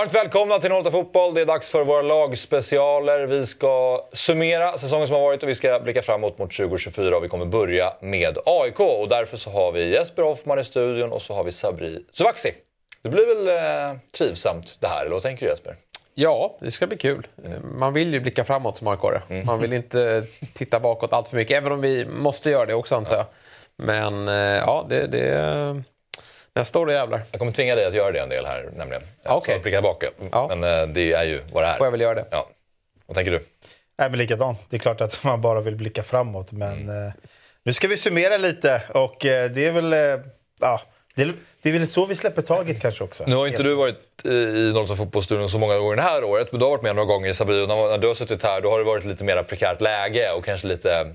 Varmt välkomna till 08 Fotboll. Det är dags för våra lagspecialer. Vi ska summera säsongen som har varit och vi ska blicka framåt mot 2024. Och vi kommer börja med AIK och därför så har vi Jesper Hoffman i studion och så har vi Sabri Suvaxi. Det blir väl eh, trivsamt det här, eller vad tänker du Jesper? Ja, det ska bli kul. Man vill ju blicka framåt som aik mm. Man vill inte titta bakåt allt för mycket, även om vi måste göra det också antar jag. Men eh, ja, det, det, Nästa år jävlar. Jag kommer tvinga dig att göra det en del här nämligen. Ja, okay. Så blicka tillbaka. Ja. Men eh, det är ju vad det är. Får jag väl göra det. Ja. Vad tänker du? Nej, men likadant. Det är klart att man bara vill blicka framåt. Men mm. eh, nu ska vi summera lite och eh, det är väl... Eh, ja, det är, det är väl så vi släpper taget kanske också. Nu har inte du varit i Norrlands fotbollsstudion så många gånger det här året, men du har varit med några gånger Sabri. När du har suttit här då har det varit lite mer prekärt läge och kanske lite,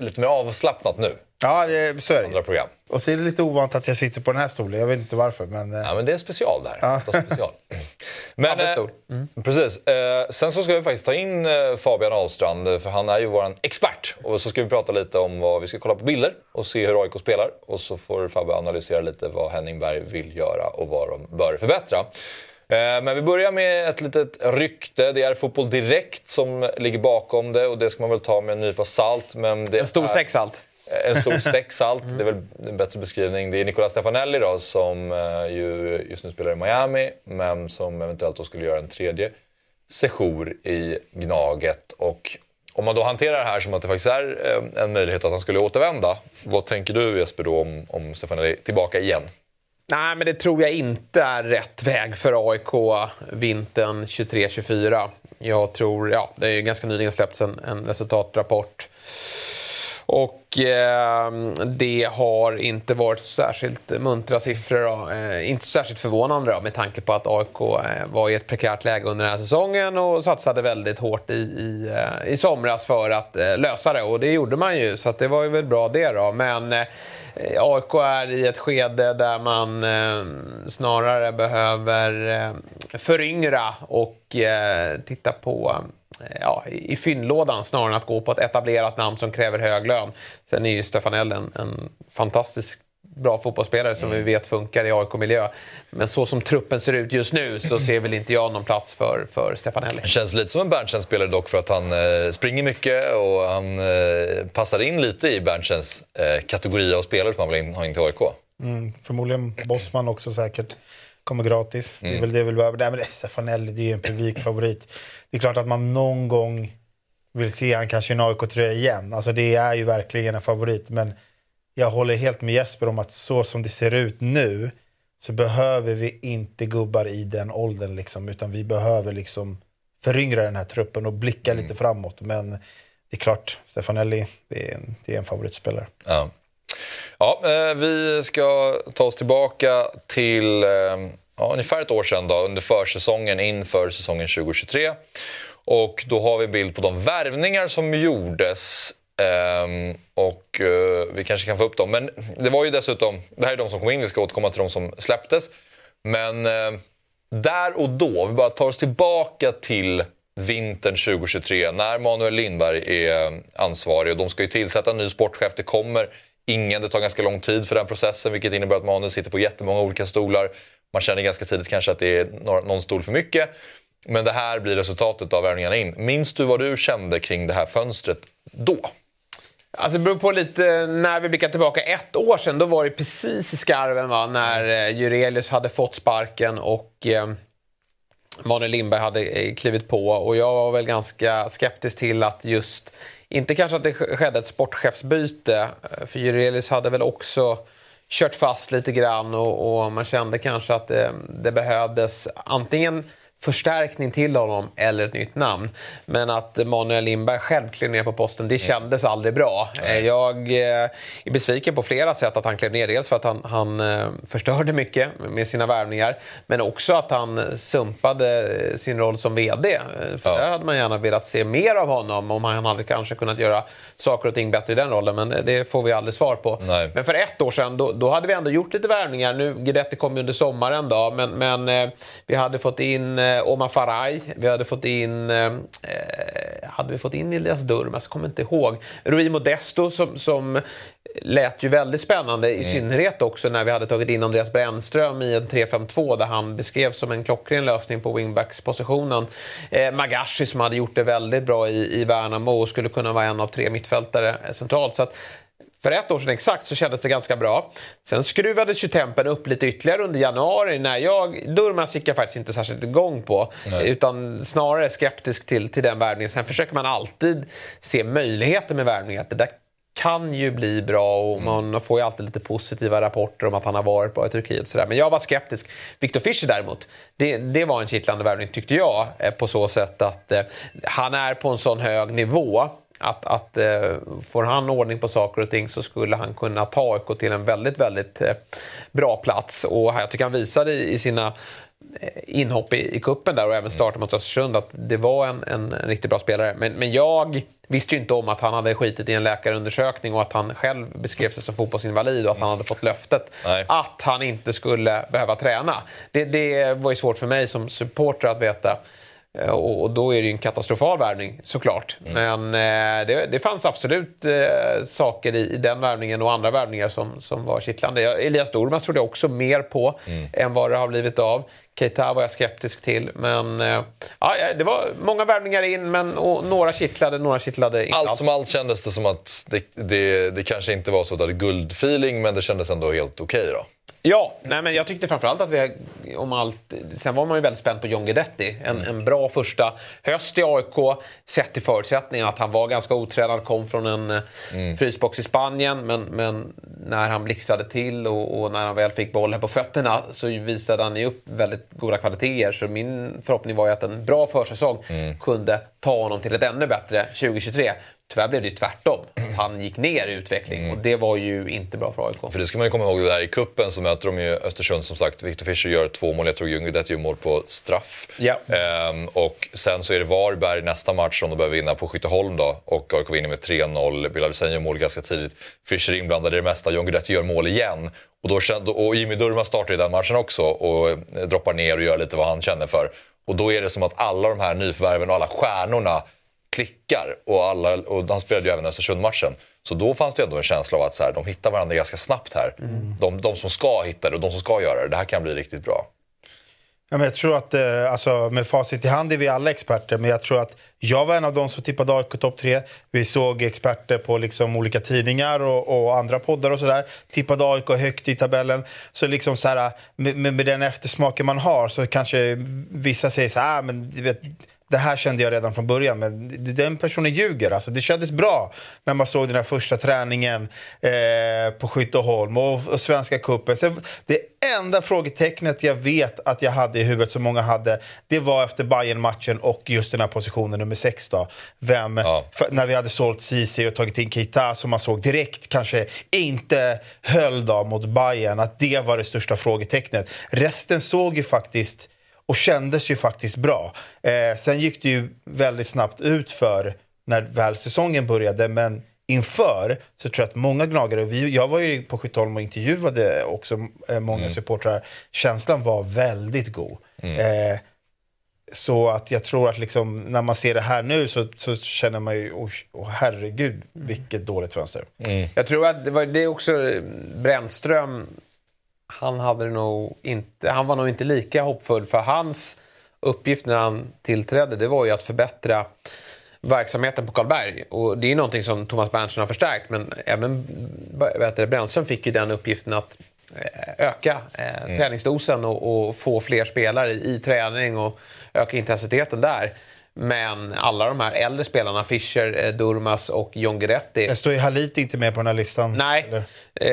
lite mer avslappnat nu. Ja, det, så är det. Andra program. Och så är det lite ovant att jag sitter på den här stolen. Jag vet inte varför. Men, eh. ja, men det är special där. Ja. Special. Men, eh, mm. Precis. Eh, sen så ska vi faktiskt ta in eh, Fabian Ahlstrand, för han är ju vår expert. Och så ska vi prata lite om vad vi ska kolla på bilder och se hur AIK spelar. Och så får Fabian analysera lite vad Henning Berg vill göra och vad de bör förbättra. Eh, men vi börjar med ett litet rykte. Det är Fotboll Direkt som ligger bakom det och det ska man väl ta med en nypa salt. Men det en stor säck salt. En stor sexalt, mm. det är väl en bättre beskrivning. Det är Nicola Stefanelli då, som uh, ju just nu spelar i Miami, men som eventuellt då skulle göra en tredje sejour i Gnaget. Och om man då hanterar det här som att det faktiskt är en möjlighet att han skulle återvända, vad tänker du Jesper då om, om Stefanelli tillbaka igen? Nej, men det tror jag inte är rätt väg för AIK vintern 23-24. Jag tror, ja, det är ju ganska nyligen släppts en, en resultatrapport och eh, det har inte varit särskilt muntra siffror. Eh, inte särskilt förvånande då, med tanke på att AIK eh, var i ett prekärt läge under den här säsongen och satsade väldigt hårt i, i, eh, i somras för att eh, lösa det. Och det gjorde man ju, så det var ju väl bra det då. Men eh, Eh, AIK är i ett skede där man eh, snarare behöver eh, föryngra och titta på ja, i fyndlådan snarare än att gå på ett etablerat namn som kräver hög lön. Sen är ju Stefanell en, en fantastisk bra fotbollsspelare som mm. vi vet funkar i AIK-miljö. Men så som truppen ser ut just nu så ser väl inte jag någon plats för, för Stefanelli. Det känns lite som en Berntsen-spelare dock för att han eh, springer mycket och han eh, passar in lite i Berntsens eh, kategori av spelare som man vill ha in till AIK. Mm, förmodligen Bosman också säkert. Kommer gratis. Mm. Det är väl det vi behöver. Nej, men Stefanelli, det är ju en publikfavorit. Det är klart att man någon gång vill se han kanske i en AIK-tröja igen. Alltså det är ju verkligen en favorit. Men jag håller helt med Jesper om att så som det ser ut nu så behöver vi inte gubbar i den åldern. Liksom, utan vi behöver liksom föryngra den här truppen och blicka mm. lite framåt. Men det är klart, Stefanelli, det är en, det är en favoritspelare. Ja. Ja, eh, vi ska ta oss tillbaka till eh, ja, ungefär ett år sedan då, under försäsongen inför säsongen 2023. Och då har vi bild på de värvningar som gjordes Um, och uh, vi kanske kan få upp dem. Men det var ju dessutom, det här är de som kom in, vi ska återkomma till de som släpptes. Men uh, där och då, vi bara tar oss tillbaka till vintern 2023 när Manuel Lindberg är eh, ansvarig och de ska ju tillsätta en ny sportchef. Det kommer ingen. Det tar ganska lång tid för den processen vilket innebär att Manuel sitter på jättemånga olika stolar. Man känner ganska tidigt kanske att det är någon stol för mycket. Men det här blir resultatet av värvningarna in. Minns du vad du kände kring det här fönstret då? Alltså det beror på lite, när vi blickar tillbaka ett år sedan, då var det precis i skarven va, när eh, Jurelius hade fått sparken och eh, Manuel Lindberg hade eh, klivit på. Och jag var väl ganska skeptisk till att just inte kanske att det skedde ett sportchefsbyte, eh, för Jurelius hade väl också kört fast lite grann och, och man kände kanske att det, det behövdes antingen förstärkning till honom eller ett nytt namn. Men att Manuel Lindberg själv klev ner på posten, det kändes aldrig bra. Nej. Jag eh, är besviken på flera sätt att han klev ner. Dels för att han, han eh, förstörde mycket med sina värvningar, men också att han sumpade sin roll som VD. För ja. där hade man gärna velat se mer av honom om han hade kanske kunnat göra saker och ting bättre i den rollen, men det får vi aldrig svar på. Nej. Men för ett år sedan, då, då, hade vi ändå gjort lite värvningar. Nu, Guidetti kom ju under sommaren då, men, men eh, vi hade fått in eh, Omar Faraj. Vi hade fått in... Eh, hade vi fått in Elias Durmas? Kommer inte ihåg. Rui Modesto som, som lät ju väldigt spännande, i mm. synnerhet också när vi hade tagit in Andreas Brännström i en 3-5-2 där han beskrevs som en klockren lösning på wingbackspositionen. Eh, Magashi som hade gjort det väldigt bra i, i Värnamo och skulle kunna vara en av tre mittfältare centralt. Så att, för ett år sedan exakt så kändes det ganska bra. Sen skruvades ju tempen upp lite ytterligare under januari. När jag, Durmaz gick jag faktiskt inte särskilt igång på. Nej. Utan snarare skeptisk till, till den värvningen. Sen försöker man alltid se möjligheter med värvningar. Det där kan ju bli bra och mm. man får ju alltid lite positiva rapporter om att han har varit bra i Turkiet. Och sådär. Men jag var skeptisk. Victor Fischer däremot, det, det var en kittlande värvning tyckte jag. Eh, på så sätt att eh, han är på en sån hög nivå att, att eh, får han ordning på saker och ting så skulle han kunna ta AIK till en väldigt, väldigt eh, bra plats. Och jag tycker han visade i, i sina eh, inhopp i, i kuppen där och även starten mot Östersund att det var en, en, en, riktigt bra spelare. Men, men jag visste ju inte om att han hade skitit i en läkarundersökning och att han själv beskrev sig som fotbollsinvalid och att han hade fått löftet Nej. att han inte skulle behöva träna. Det, det var ju svårt för mig som supporter att veta. Eh, och då är det ju en katastrofal värvning såklart. Mm. Men eh, det, det, fanns absolut eh, saker i, i, den värvningen och andra värvningar som, som var kittlande. Elias Dormas trodde jag också mer på mm. än vad det har blivit av. Keita var jag skeptisk till. Men ja, det var många värvningar in, men några kittlade, några kittlade inte Allt som allt kändes det som att det, det, det kanske inte var så att det hade guldfeeling, men det kändes ändå helt okej okay då. Ja, nej, men jag tyckte framförallt att vi, om allt... Sen var man ju väldigt spänd på John Guidetti. En, mm. en bra första höst i AIK, sett till förutsättningarna. Att han var ganska otränad, kom från en mm. frysbox i Spanien. Men, men när han blixtrade till och, och, när han väl fick bollen på fötterna så visade han ju upp väldigt goda kvaliteter. Så min förhoppning var ju att en bra försäsong mm. kunde ta honom till ett ännu bättre 2023. Tyvärr blev det ju tvärtom. Han gick ner i utveckling mm. och det var ju inte bra för AIK. För det ska man ju komma ihåg, där i kuppen så möter de ju Östersund som sagt. Victor Fischer gör två mål, jag tror Ljungbydet gör mål på straff. Ja. Ehm, och sen så är det Varberg nästa match som de behöver vinna på Skytteholm då. Och AIK vinner med 3-0. Bilal Hussein gör mål ganska tidigt. Fischer inblandad i det mesta, Guidetti gör mål igen. Och, då, och Jimmy Durma startar ju den matchen också och eh, droppar ner och gör lite vad han känner för. Och då är det som att alla de här nyförvärven och alla stjärnorna klickar. Och, alla, och han spelade ju även Östersund-matchen. Så då fanns det ändå en känsla av att så här, de hittar varandra ganska snabbt här. Mm. De, de, som ska hitta det och de som ska göra det. Det här kan bli riktigt bra. Ja, men jag tror att, eh, alltså, med facit i hand är vi alla experter, men jag tror att jag var en av de som tippade AIK topp tre. Vi såg experter på liksom olika tidningar och, och andra poddar och sådär. Tippade AIK högt i tabellen. Så liksom så här, med, med, den eftersmaken man har så kanske vissa säger så här, ah, men vet, det här kände jag redan från början, men den personen ljuger. Alltså, det kändes bra när man såg den här första träningen eh, på Skytteholm och, och Svenska cupen. Det enda frågetecknet jag vet att jag hade i huvudet, som många hade, det var efter bayern matchen och just den här positionen nummer sex. Då. Vem, ja. för, när vi hade sålt Ceesay och tagit in Keita som man såg direkt kanske inte höll då mot Bayern att det var det största frågetecknet. Resten såg ju faktiskt och kändes ju faktiskt bra. Eh, sen gick det ju väldigt snabbt ut för när väl säsongen började, men inför så tror jag att många gnagare, vi, jag var ju på Skytteholm och intervjuade också eh, många mm. supportrar, känslan var väldigt god. Mm. Eh, så att jag tror att liksom, när man ser det här nu så, så känner man ju, oh, oh herregud vilket dåligt fönster. Mm. Jag tror att det, var, det är också Brännström han, hade nog inte, han var nog inte lika hoppfull för hans uppgift när han tillträdde det var ju att förbättra verksamheten på Karlberg. Och det är någonting som Thomas Berntsen har förstärkt men även Brännström fick ju den uppgiften att eh, öka eh, mm. träningsdosen och, och, få fler spelare i, i träning och öka intensiteten där. Men alla de här äldre spelarna, Fischer, eh, Durmas och John Guidetti... Jag står ju Halit inte med på den här listan. Nej, eh,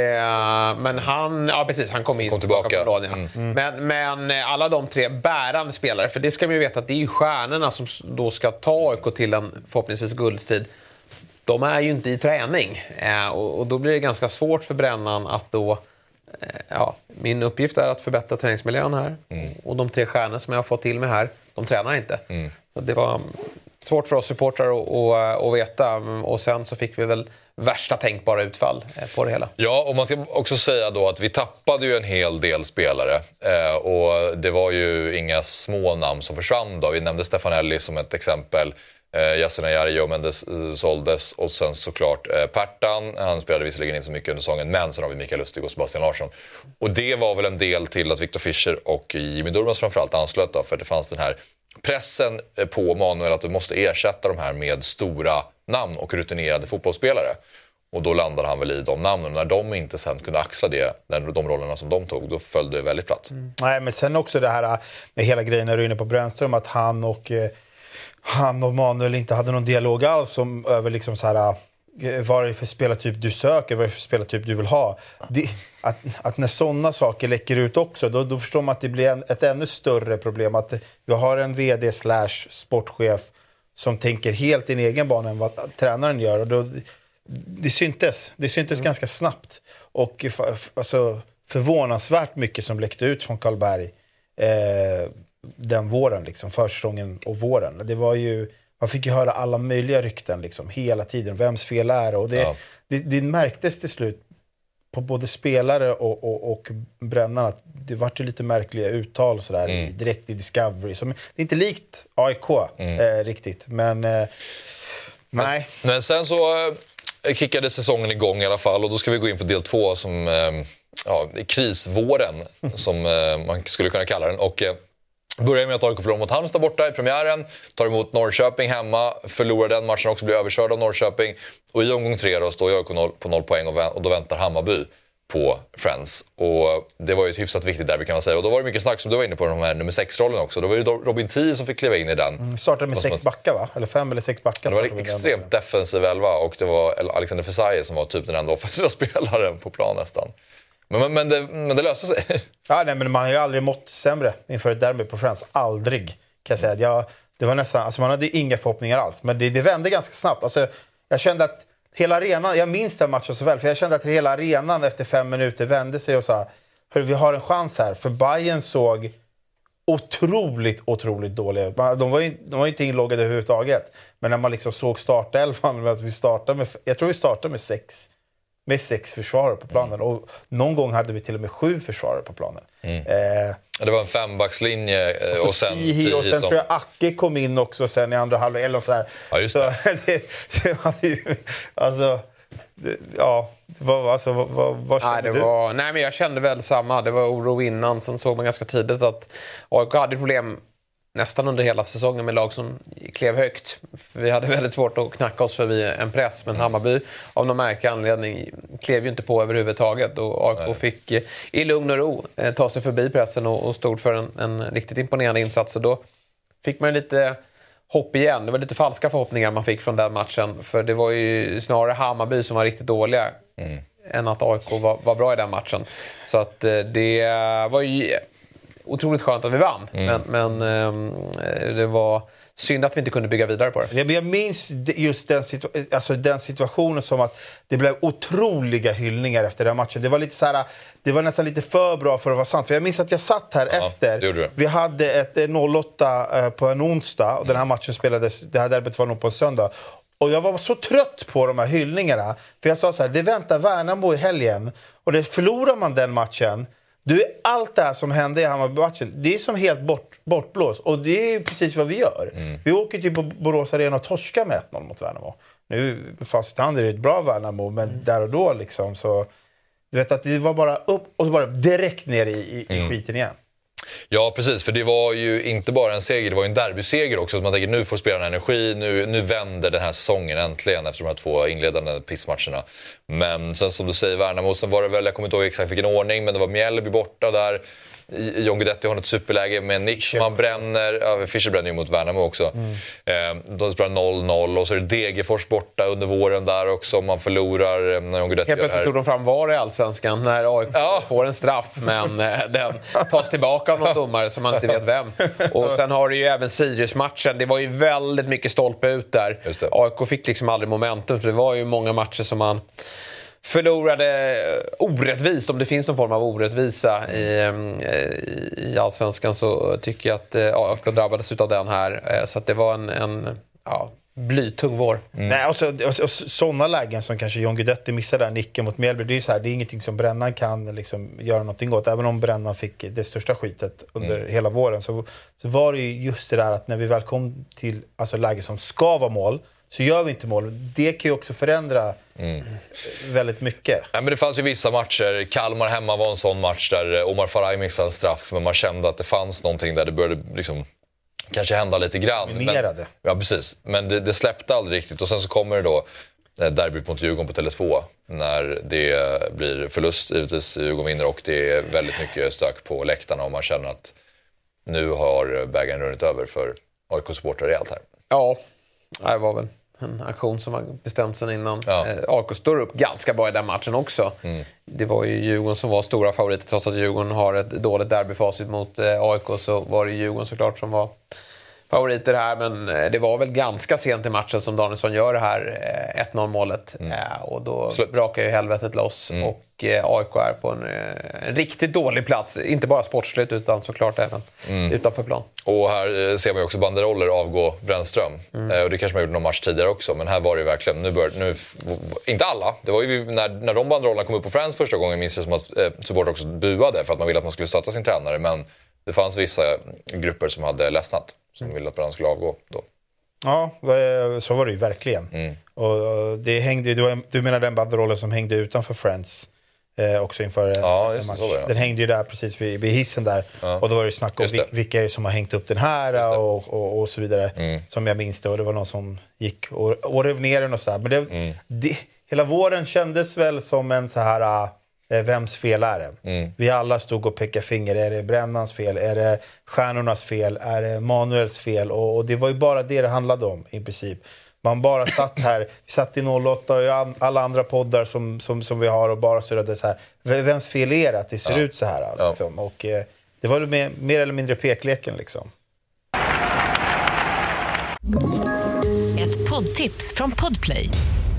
men han... Ja, precis. Han kom in kom tillbaka. På mm. Mm. Men, men eh, alla de tre bärande spelare, för det ska man ju veta att det är ju stjärnorna som då ska ta AIK till en förhoppningsvis guldstrid. De är ju inte i träning eh, och, och, då blir det ganska svårt för Brännan att då... Eh, ja, min uppgift är att förbättra träningsmiljön här. Mm. Och de tre stjärnor som jag har fått till mig här, de tränar inte. Mm. Det var svårt för oss supportrar att, att, veta och sen så fick vi väl värsta tänkbara utfall eh, på det hela. Ja, och man ska också säga då att vi tappade ju en hel del spelare. Eh, och det var ju inga små namn som försvann då. Vi nämnde Stefanelli som ett exempel. Eh, Yasin Ayari, Joe Mendes eh, såldes och sen såklart eh, Pertan. Han spelade visserligen inte så mycket under säsongen men sen har vi Mikael Lustig och Sebastian Larsson. Och det var väl en del till att Victor Fischer och Jimmy Durmaz framförallt anslöt då, för det fanns den här pressen eh, på Manuel att du måste ersätta de här med stora namn och rutinerade fotbollsspelare. Och då landade han väl i de namnen. När de inte sen kunde axla det, de rollerna som de tog, då föll det väldigt platt. Mm. Nej, men sen också det här eh, med hela grejen när du är inne på Brännström, att han och eh, han och Manuel inte hade någon dialog alls om, över liksom så här, eh, vad är det för spelartyp du söker, vad är det för spelartyp du vill ha. Det, att, att när sådana saker läcker ut också, då, då förstår man att det blir en, ett ännu större problem. Att vi har en VD slash sportchef som tänker helt i en egen bana än vad tränaren gör. Och då, det syntes, det syntes mm. ganska snabbt. Och alltså, förvånansvärt mycket som läckte ut från Karlberg. Eh, den våren, liksom, försäsongen och våren. Det var ju, man fick ju höra alla möjliga rykten liksom, hela tiden. Vems fel är det? Och det, ja. det, det märktes till slut på både spelare och, och, och brännaren att det vart ju lite märkliga uttal sådär, mm. direkt i Discovery. Som, det är inte likt AIK mm. eh, riktigt, men eh, nej. Men sen så eh, kickade säsongen igång i alla fall och då ska vi gå in på del två som eh, ja, krisvåren, som eh, man skulle kunna kalla den. Och, eh, Börjar med att AIK förlorar mot Halmstad borta i premiären. Tar emot Norrköping hemma. Förlorar den matchen också, blir överkörd av Norrköping. Och i omgång tre då står AIK på noll poäng och, då väntar Hammarby på Friends. Och det var ju ett hyfsat viktigt derby kan man säga. Och då var det mycket snack som du var inne på, de här nummer sex-rollen också. Då var det Robin Tii som fick kliva in i den. Mm, startade med sex backar va? Eller fem eller sex backar. Det var en extremt defensiv elva och det var Alexander Fesaie som var typ den enda offensiva spelaren på plan nästan. Men, men, det, men det löste sig. Ja, nej, men man har ju aldrig mått sämre inför ett derby på Friends. Aldrig, kan jag säga. Jag, det var nästan, alltså man hade inga förhoppningar alls. Men det, det vände ganska snabbt. Alltså, jag kände att hela arenan, jag minns den matchen så väl, för jag kände att hela arenan efter fem minuter vände sig och sa Hörru, vi har en chans här. För Bayern såg otroligt, otroligt dåliga ut. De var ju, de var ju inte inloggade överhuvudtaget. Men när man liksom såg startelvan, vi startade med, jag tror vi startade med sex med sex försvarare på planen. Mm. Och någon gång hade vi till och med sju försvarare på planen. Mm. Eh, det var en fembackslinje eh, och, och sen tio. Och sen som... tror jag Acke kom in också sen i andra halvlek. Eller sådär. Ja, just det. Så, det, det ju, alltså, det, ja, vad, alltså, vad, vad kände nej, det du? Var, nej, men jag kände väl samma. Det var oro innan. Sen såg man ganska tidigt att AIK hade problem nästan under hela säsongen med lag som klev högt. Vi hade väldigt svårt att knacka oss förbi en press, men Hammarby av någon märklig anledning klev ju inte på överhuvudtaget. Och AIK fick eh, i lugn och ro eh, ta sig förbi pressen och, stod för en, en riktigt imponerande insats. Och då fick man lite hopp igen. Det var lite falska förhoppningar man fick från den matchen. För det var ju snarare Hammarby som var riktigt dåliga. Mm. än att AIK var, var, bra i den matchen. Så att eh, det var ju otroligt skönt att vi vann. Mm. Men, men eh, det var synd att vi inte kunde bygga vidare på det. Jag minns just den, situ alltså den situationen som att det blev otroliga hyllningar efter den matchen. Det var, lite så här, det var nästan lite för bra för att vara sant. För jag minns att jag satt här ja, efter. Vi hade ett 08 eh, på en onsdag och mm. den här matchen spelades, det här derbyt var nog på en söndag. Och jag var så trött på de här hyllningarna. För jag sa så här, det väntar Värnamo i helgen. Och det förlorar man den matchen du, allt det här som hände i Hammarby-matchen, det är som helt bort, bortblåst. Och det är precis vad vi gör. Mm. Vi åker till Borås Arena och torskar med 1-0 mot Värnamo. Nu, facit hand är det ett bra Värnamo, men mm. där och då liksom så... Du vet att det var bara upp och så bara direkt ner i, i, mm. skiten igen. Ja, precis. För det var ju inte bara en seger, det var ju en derbyseger också. Så man tänker nu får spelarna energi, nu, nu vänder den här säsongen äntligen efter de här två inledande pissmatcherna. Men sen som du säger, Värnamo, sen var det väl, jag kommer inte ihåg exakt vilken ordning, men det var Mjällby borta där. John Guidetti har ett superläge med Nick som han bränner. Ja, Fischer bränner ju mot Värnamo också. Mm. Eh, de spelar 0-0 och så är det Degerfors borta under våren där också om man förlorar. Eh, när John Guidetti Helt plötsligt tog de fram VAR i Allsvenskan när AIK ja. får en straff men eh, den tas tillbaka av någon domare som man inte vet vem. Och sen har du ju även Sirius-matchen. Det var ju väldigt mycket stolpe ut där. AIK fick liksom aldrig momentum för det var ju många matcher som man förlorade orättvist, om det finns någon form av orättvisa i, eh, i allsvenskan så tycker jag att AIK eh, drabbades av den här. Eh, så att det var en, en ja, blytung vår. Mm. Nej, och, så, och, och sådana lägen som kanske John Guidetti missade där, nicken mot Mjällby, det är så här, det är ingenting som Brännan kan liksom göra någonting åt. Även om Brännan fick det största skitet under mm. hela våren så, så var det ju just det där att när vi väl kom till alltså, läge som ska vara mål, så gör vi inte mål. Det kan ju också förändra mm. väldigt mycket. Ja, men det fanns ju vissa matcher, Kalmar hemma var en sån match där Omar Faraj missade en straff, men man kände att det fanns någonting där det började liksom kanske hända lite grann. Men, ja, precis. Men det, det, släppte aldrig riktigt. Och sen så kommer det då eh, derbyt mot Djurgården på Tele2 när det blir förlust, givetvis Djurgården vinner och det är väldigt mycket stök på läktarna och man känner att nu har bägaren runnit över för AIK-supportrar rejält här. Ja, det var väl en aktion som har bestämt sen innan. Ja. Eh, AIK står upp ganska bra i den matchen också. Mm. Det var ju Djurgården som var stora favoriter. Trots att Djurgården har ett dåligt derbyfacit mot eh, AIK så var det Djurgården såklart som var favoriter här, men eh, det var väl ganska sent i matchen som Danielsson gör det här 1-0 målet. Mm. Och då Slut. brakar ju helvetet loss. Mm. Och AIK är på en, en, riktigt dålig plats. Inte bara sportsligt utan såklart även mm. utanför plan. Och här ser man ju också banderoller avgå Brännström. Mm. Och det kanske man gjorde någon match tidigare också, men här var det ju verkligen... Nu bör, nu, inte alla. Det var ju när, när de banderollerna kom upp på Friends första gången minns jag som att eh, supportrar också buade för att man ville att man skulle stötta sin tränare. Men det fanns vissa grupper som hade ledsnat, som ville att Brann skulle avgå då. Ja, så var det ju verkligen. Mm. Och det hängde, du, du menar den banderollen som hängde utanför Friends? Eh, också inför ja, en match. Så, ja. Den hängde ju där precis vid, vid hissen där. Ja. Och då var det snack om det. vilka är det som har hängt upp den här och, och, och, så vidare. Mm. Som jag minns det. Och det var någon som gick och, och rev ner den och så här. Men det, mm. det, hela våren kändes väl som en så här Eh, vems fel är det? Mm. Vi alla stod och pekade finger. Är det Brännans fel? Är det Stjärnornas fel? Är det Manuels fel? Och, och, det var ju bara det det handlade om i princip. Man bara satt här, vi satt i 08 och alla andra poddar som, som, som vi har och bara surrade så här. Vems fel är det att det ser ja. ut så här? Liksom? Ja. Och, eh, det var mer, mer eller mindre pekleken liksom. Ett poddtips från Podplay.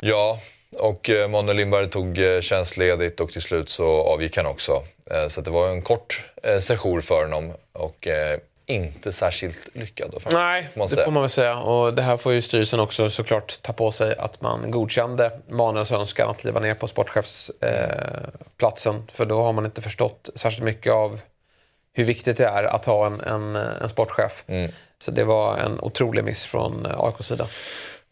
Ja, och eh, Manuel Lindberg tog eh, tjänstledigt och till slut så avgick han också. Eh, så det var en kort session för honom och inte särskilt lyckad. Då, Nej, får det får man väl säga. Och det här får ju styrelsen också såklart ta på sig att man godkände Manuels önskan att kliva ner på sportchefsplatsen. Eh, för då har man inte förstått särskilt mycket av hur viktigt det är att ha en, en, en sportchef. Mm. Så det var en otrolig miss från AIKs sida.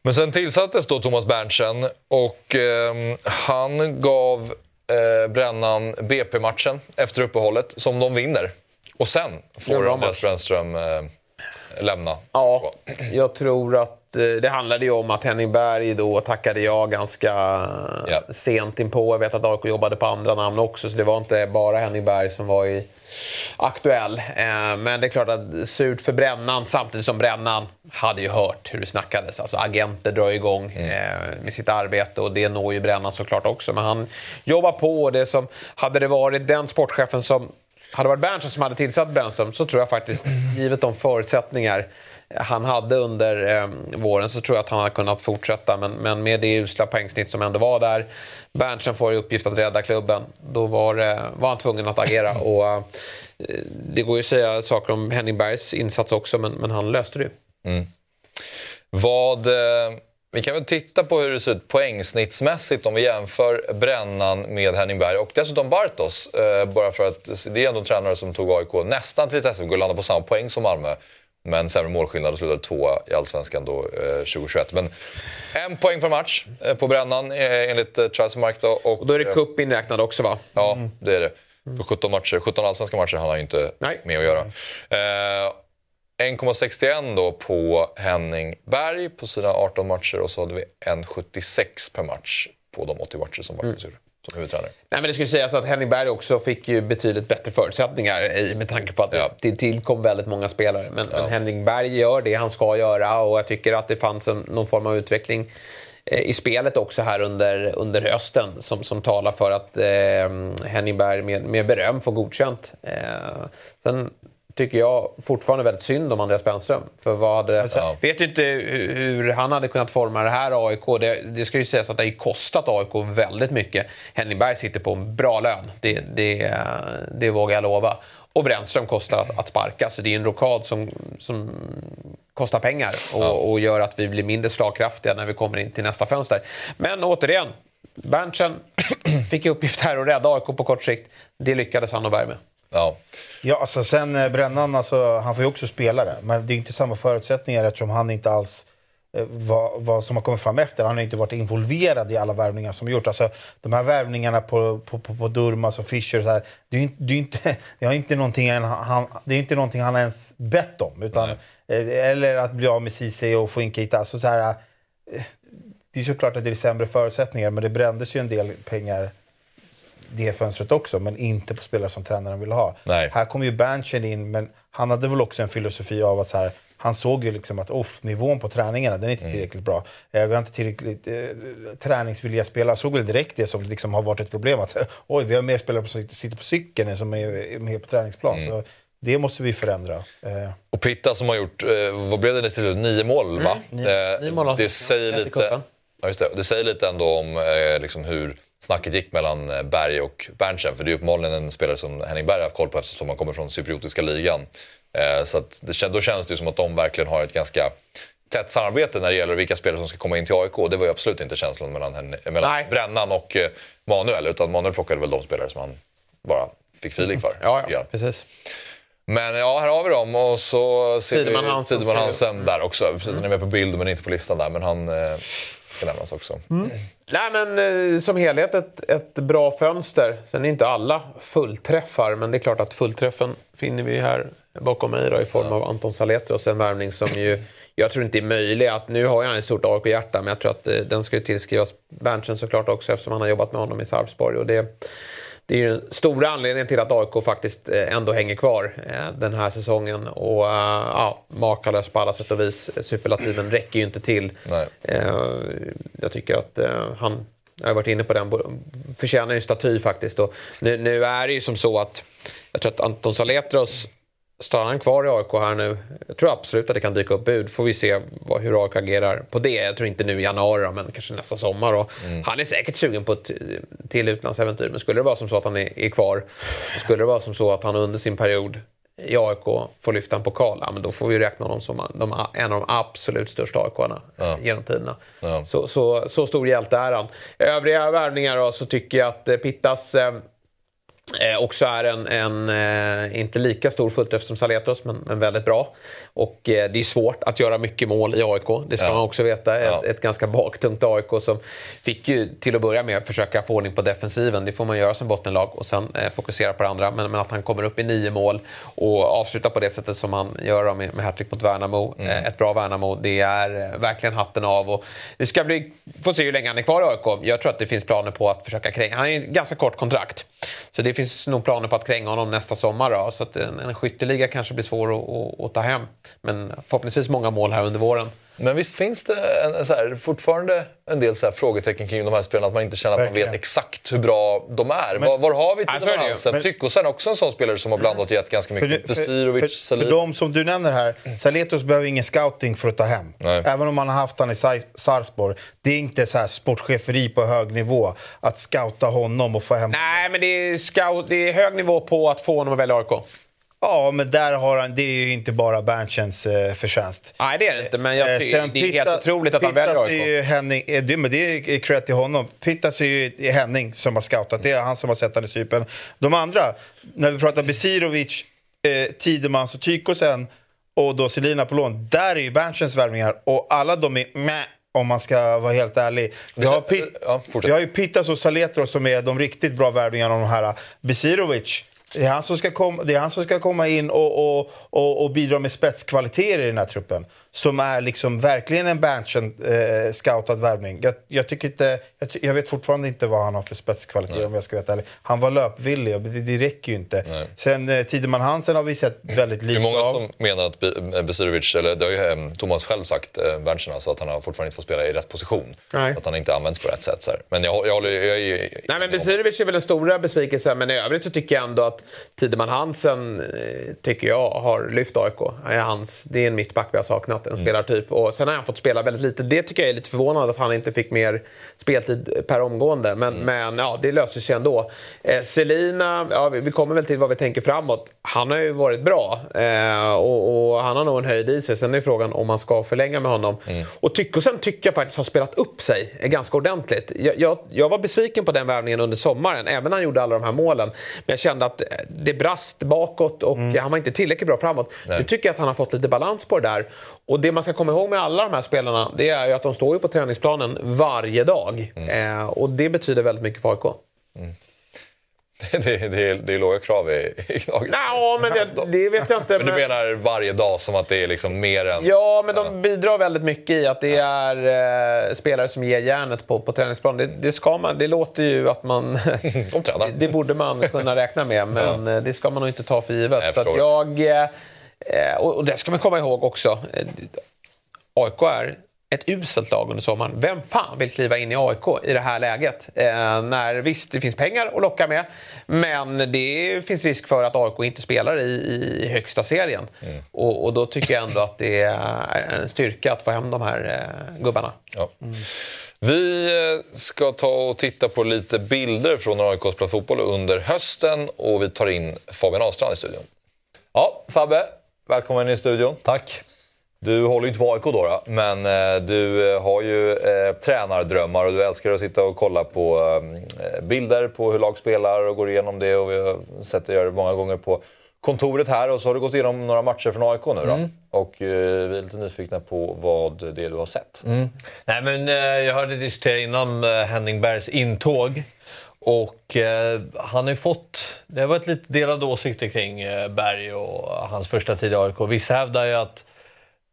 Men sen tillsattes då Thomas Berntsen och eh, han gav eh, Brännan BP-matchen efter uppehållet som de vinner. Och sen får Andreas Brännström eh, lämna. Ja, jag tror att det handlade ju om att Henning Berg då tackade jag ganska yeah. sent inpå. Jag vet att AIK jobbade på andra namn också, så det var inte bara Henning Berg som var i aktuell. Eh, men det är klart att surt för Brännan samtidigt som Brännan hade ju hört hur det snackades. Alltså agenter drar igång mm. Eh, med sitt arbete och det når ju Brännan såklart också. Men han jobbar på. Det som, hade det varit den sportchefen som hade varit Berntsen som hade tillsatt Brännström så tror jag faktiskt, givet de förutsättningar han hade under eh, våren så tror jag att han hade kunnat fortsätta. Men, men med det usla poängsnitt som ändå var där. Berntsen får i uppgift att rädda klubben. Då var, eh, var han tvungen att agera. Och, eh, det går ju att säga saker om Henning Bergs insats också, men, men han löste det mm. Vad... Eh, vi kan väl titta på hur det ser ut poängsnittsmässigt om vi jämför Brännan med Henning Berg och dessutom Bartos. Eh, bara för att det är ändå en tränare som tog AIK nästan till ett SM-guld, landade på samma poäng som Malmö. Men sämre målskillnad och slutade tvåa i Allsvenskan då, eh, 2021. Men en poäng per match eh, på Brännan eh, enligt eh, Transfermark. Då, och, och då är det cup inräknad också va? Ja, det är det. På 17, matcher, 17 allsvenska matcher har han ju inte Nej. med att göra. Eh, 1,61 då på Henning Berg på sina 18 matcher och så hade vi 1,76 per match på de 80 matcher som Marcus mm. som huvudtränare. Nej, men det skulle sägas att Henning Berg också fick ju betydligt bättre förutsättningar i, med tanke på att Ja. det tillkom väldigt många spelare. Men, men Henning Berg gör det han ska göra och jag tycker att det fanns en, någon form av utveckling eh, i spelet också här under, under hösten som, som talar för att eh, Henning Berg med, med beröm får godkänt. Eh, sen tycker jag fortfarande väldigt synd om Andreas Brännström. För vad hade, Alltså- vet ju inte hur, han hade kunnat forma det här AIK. Det, det ska ju sägas att det har kostat AIK väldigt mycket. Henning Berg sitter på en bra lön, det, det, det vågar jag lova. Och Brännström kostar att, att sparka, så det är en rokad som, som kostar pengar och, och gör att vi blir mindre slagkraftiga när vi kommer in till nästa fönster. Men återigen, Berntsen fick i uppgift här att rädda AIK på kort sikt. Det lyckades han och Berg med. Ja. Ja, alltså sen eh, Brännan, alltså, han får ju också spela det. Men det är inte samma förutsättningar eftersom han inte alls eh, vad, vad som har kommit fram efter. Han har inte varit involverad i alla värvningar som gjorts. Alltså, de här värvningarna på, på, på, på Durmaz och Fischer, så här, det, är inte, det, är inte, det, är inte någonting han, han, det är inte någonting han ens bett om. Utan, eh, eller att bli av med Ceesay och få in Keita. Alltså, så här, det är såklart att det är sämre förutsättningar, men det brändes ju en del pengar det fönstret också, men inte på spelare som tränaren vill ha. Nej. Här kom ju Berntsen in, men han hade väl också en filosofi av att så här, han såg ju liksom att off, nivån på träningarna den är inte tillräckligt bra. Eh, vi har inte tillräckligt eh, träningsvilliga spelare. såg väl direkt det som liksom har varit ett problem. Att oj, vi har mer spelare som sitter på cykeln än som är med på träningsplan. Så det måste vi förändra. Eh, Och Pitta som har gjort, eh, vad blev det till nio mål va? Eh, Nio mål har det han. säger lite, ja, just det, det säger lite ändå om eh, liksom hur snacket gick mellan eh, Berg och Berntsen. För det är uppenbarligen en spelare som Henning Berg har haft koll på eftersom han kommer från cypriotiska ligan. Eh, så det, då känns det ju som att de verkligen har ett ganska tätt samarbete när det gäller vilka spelare som ska komma in till AIK. Det var ju absolut inte känslan mellan, Hen- mellan Nej. Brännan och eh, Manuel. Utan Manuel plockade väl de spelare som han bara fick feeling för. Ja, ja precis. Men ja, här har vi dem och så ser Tideman vi Hansen Tideman Hansen där också. Precis, han är med på bild men inte på listan där. Men han eh, ska nämnas också. Nej, men eh, som helhet ett, ett bra fönster. Sen är inte alla fullträffar, men det är klart att fullträffen finner vi här bakom mig då, i form av Anton Saletros. En värvning som ju jag tror inte är möjlig. Att, nu har jag ett stort AIK-hjärta, men jag tror att eh, den ska ju tillskrivas Berntsen såklart också eftersom han har jobbat med honom i Sarpsborg. Och det, det är ju den stora anledningen till att AIK faktiskt eh, ändå hänger kvar eh, den här säsongen. Och eh, ja, makalös på alla sätt och vis. Superlativen räcker ju inte till. Nej. Jag tycker att han, jag har varit inne på den, förtjänar ju staty faktiskt. Och nu, nu är det ju som så att jag tror att Anton Saletros Stannar han kvar i AIK här nu? Jag tror absolut att det kan dyka upp bud. Får vi se vad, hur AIK agerar på det. Jag tror inte nu i januari då, men kanske nästa sommar. Och Han är säkert sugen på ett till utlandsäventyr. Men skulle det vara som så att han är, är kvar skulle det vara som så att han under sin period i AIK får lyfta en pokal, ja, men då får vi räkna honom som de, en av de absolut största AIK-arna Ja. genom tiderna. Ja. Så, så, så stor hjälte är han. Övriga värvningar då, så tycker jag att eh, Pittas eh, också är en, en eh, inte lika stor fullträff som Saletros, men, men väldigt bra. Och eh, det är svårt att göra mycket mål i AIK, det ska Ja. man också veta. Ja. Ett, ett ganska baktungt AIK som fick ju till att börja med försöka få ordning på defensiven. Det får man göra som bottenlag och sen eh, fokusera på det andra. Men, men att han kommer upp i nio mål och avslutar på det sättet som han gör med, med hattrick mot Värnamo. Eh, ett bra Värnamo, det är eh, verkligen hatten av. Och det ska bli, får se hur länge han är kvar i AIK. Jag tror att det finns planer på att försöka kränga. Han har ju ganska kort kontrakt. Så det finns nog planer på att kränga honom nästa sommar. Då, så att en, en skytteliga kanske blir svår att, att, att ta hem. Men förhoppningsvis många mål här under våren. Men visst finns det en, så här, fortfarande en del så här, frågetecken kring de här spelarna, att man inte känner att man Verkligen. vet exakt hur bra de är. var, var har vi är ju. Hansen? Men- Tyckosen också en sån spelare som har blandat och gett ganska mycket. för, Salih. för de som du nämner här, Saletos behöver ingen scouting för att ta hem. Nej. Även om man har haft han i Sar- Sarpsborg. Det är inte så här sportcheferi på hög nivå att scouta honom och få hem... Nej, men det är, scout, det är hög nivå på att få honom att välja AIK. Ja, men där har han, det är ju inte bara Berntjens eh, förtjänst. Nej, det är det inte. Men jag, Eh, sen det är helt Pitta- otroligt att han väljer AIK. ju Henning, eh, det, men det är cred till honom. Pittas är ju Henning som har scoutat. Det är han som har sett han i Cypern. De andra, när vi pratar Besirovic, eh, Tidemans och Tykosen och då Selina på lån. Där är ju Berntjens värvningar och alla de är meh, om man ska vara helt ärlig. Vi har, Pit- Ja, vi har ju Pittas och Saletros som är de riktigt bra värvningarna av de här. Besirovic, det är han som ska komma, det är han som ska komma in och, och, och, och bidra med spetskvaliteter i den här truppen som är liksom verkligen en Berntsen-scoutad värvning. Jag, jag, tycker inte, jag, jag vet fortfarande inte vad han har för spetskvaliteter om jag ska vara ärlig. Han var löpvillig och det, det räcker ju inte. Nej. Sen eh, Tideman Hansen har vi sett väldigt Det är lite många av. som menar att Be- Besirovic, eller det har ju eh, Thomas själv sagt, eh, Berntsen, alltså, att han har fortfarande inte fått spela i rätt position. Nej. Att han inte används på rätt sätt. Så här. Men jag, jag håller jag är, Nej, men Besirovic är väl den stora besvikelsen, men i övrigt så tycker jag ändå att Tideman Hansen eh, tycker jag har lyft AIK. Hans, det är en mittback vi har saknat, en spelartyp. Och sen har han fått spela väldigt lite. Det tycker jag är lite förvånande att han inte fick mer speltid per omgående. Men, men ja, det löser sig ändå. Eh, Selina, ja, vi vi kommer väl till vad vi tänker framåt. Han har ju varit bra eh, och, och han har nog en höjd i sig. Sen är frågan om man ska förlänga med honom. Och Tyckosen tycker jag faktiskt har spelat upp sig ganska ordentligt. Jag, jag, jag var besviken på den värvningen under sommaren, även när han gjorde alla de här målen. Men jag kände att det brast bakåt och han var inte tillräckligt bra framåt. Nu tycker jag att han har fått lite balans på det där. Och det man ska komma ihåg med alla de här spelarna, det är ju att de står ju på träningsplanen varje dag. Eh, och det betyder väldigt mycket för AIK. det, det, det, är, det är låga krav i, i laget. Ja, men det, det vet jag inte. Men du menar varje dag som att det är liksom mer än... Ja, men de bidrar väldigt mycket i att det är eh, spelare som ger järnet på, på träningsplan. Det, det, ska man, det låter ju att man... De tränar. det, borde man kunna räkna med, men eh, det ska man nog inte ta för givet. Jag så jag... Eh, och, och det ska man komma ihåg också. Eh, AIK är ett uselt lag under sommaren. Vem fan vill kliva in i AIK i det här läget? Eh, när Visst, det finns pengar att locka med, men det finns risk för att AIK inte spelar i, i högsta serien. Och, och då tycker jag ändå att det är en styrka att få hem de här eh, gubbarna. Ja. Vi eh, ska ta och titta på lite bilder från när AIK spelat fotboll under hösten och vi tar in Fabian Ahlstrand i studion. Ja, Fabbe, välkommen in i studion. Tack. Du håller ju inte på AIK då, men eh, du eh, har ju eh, tränardrömmar och du älskar att sitta och kolla på eh, bilder på hur lag spelar och går igenom det och vi har sett dig göra det många gånger på kontoret här och så har du gått igenom några matcher från AIK nu då. Och eh, vi är lite nyfikna på vad det är du har sett. Nej, men, eh, jag hörde diskutera innan eh, Henning Bergs intåg. Och eh, han har ju fått... Det har varit lite delade åsikter kring eh, Berg och hans första tid i AIK. Vissa hävdar ju att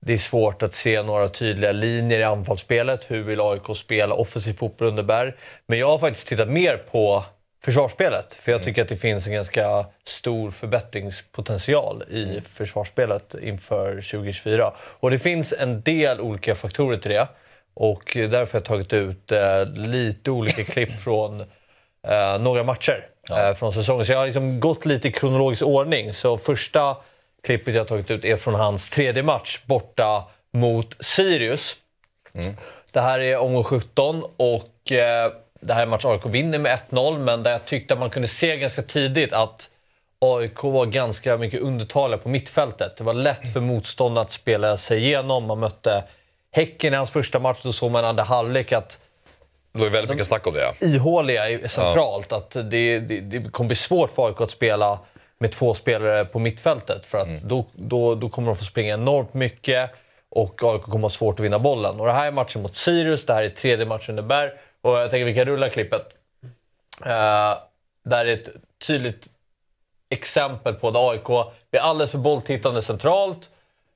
det är svårt att se några tydliga linjer i anfallsspelet. Hur vill AIK spela offensiv fotboll under Berg? Men jag har faktiskt tittat mer på försvarsspelet. För jag tycker att det finns en ganska stor förbättringspotential i försvarsspelet inför 2024. Och det finns en del olika faktorer till det. Och därför har jag tagit ut eh, lite olika klipp från eh, några matcher eh, från säsongen. Så jag har liksom gått lite i kronologisk ordning. Så första klippet jag tagit ut är från hans tredje match borta mot Sirius. Det här är omgång 17 och eh, det här är en match AIK vinner med 1-0 men där jag tyckte att man kunde se ganska tidigt att AIK var ganska mycket undertaliga på mittfältet. Det var lätt för motståndare att spela sig igenom. Man mötte Häcken i hans första match. Då såg man andra halvlek att Det var ju väldigt mycket snack om det. Ja. ihåliga är centralt. Att det, det, det kommer bli svårt för AIK att spela med två spelare på mittfältet. För att då, då, då kommer de få springa enormt mycket och AIK kommer ha svårt att vinna bollen. Och det här är matchen mot Sirius, det här är tredje matchen under Berg. Och jag tänker vi kan rulla klippet. Uh, där är ett tydligt exempel på där AIK blir alldeles för bolltittande centralt.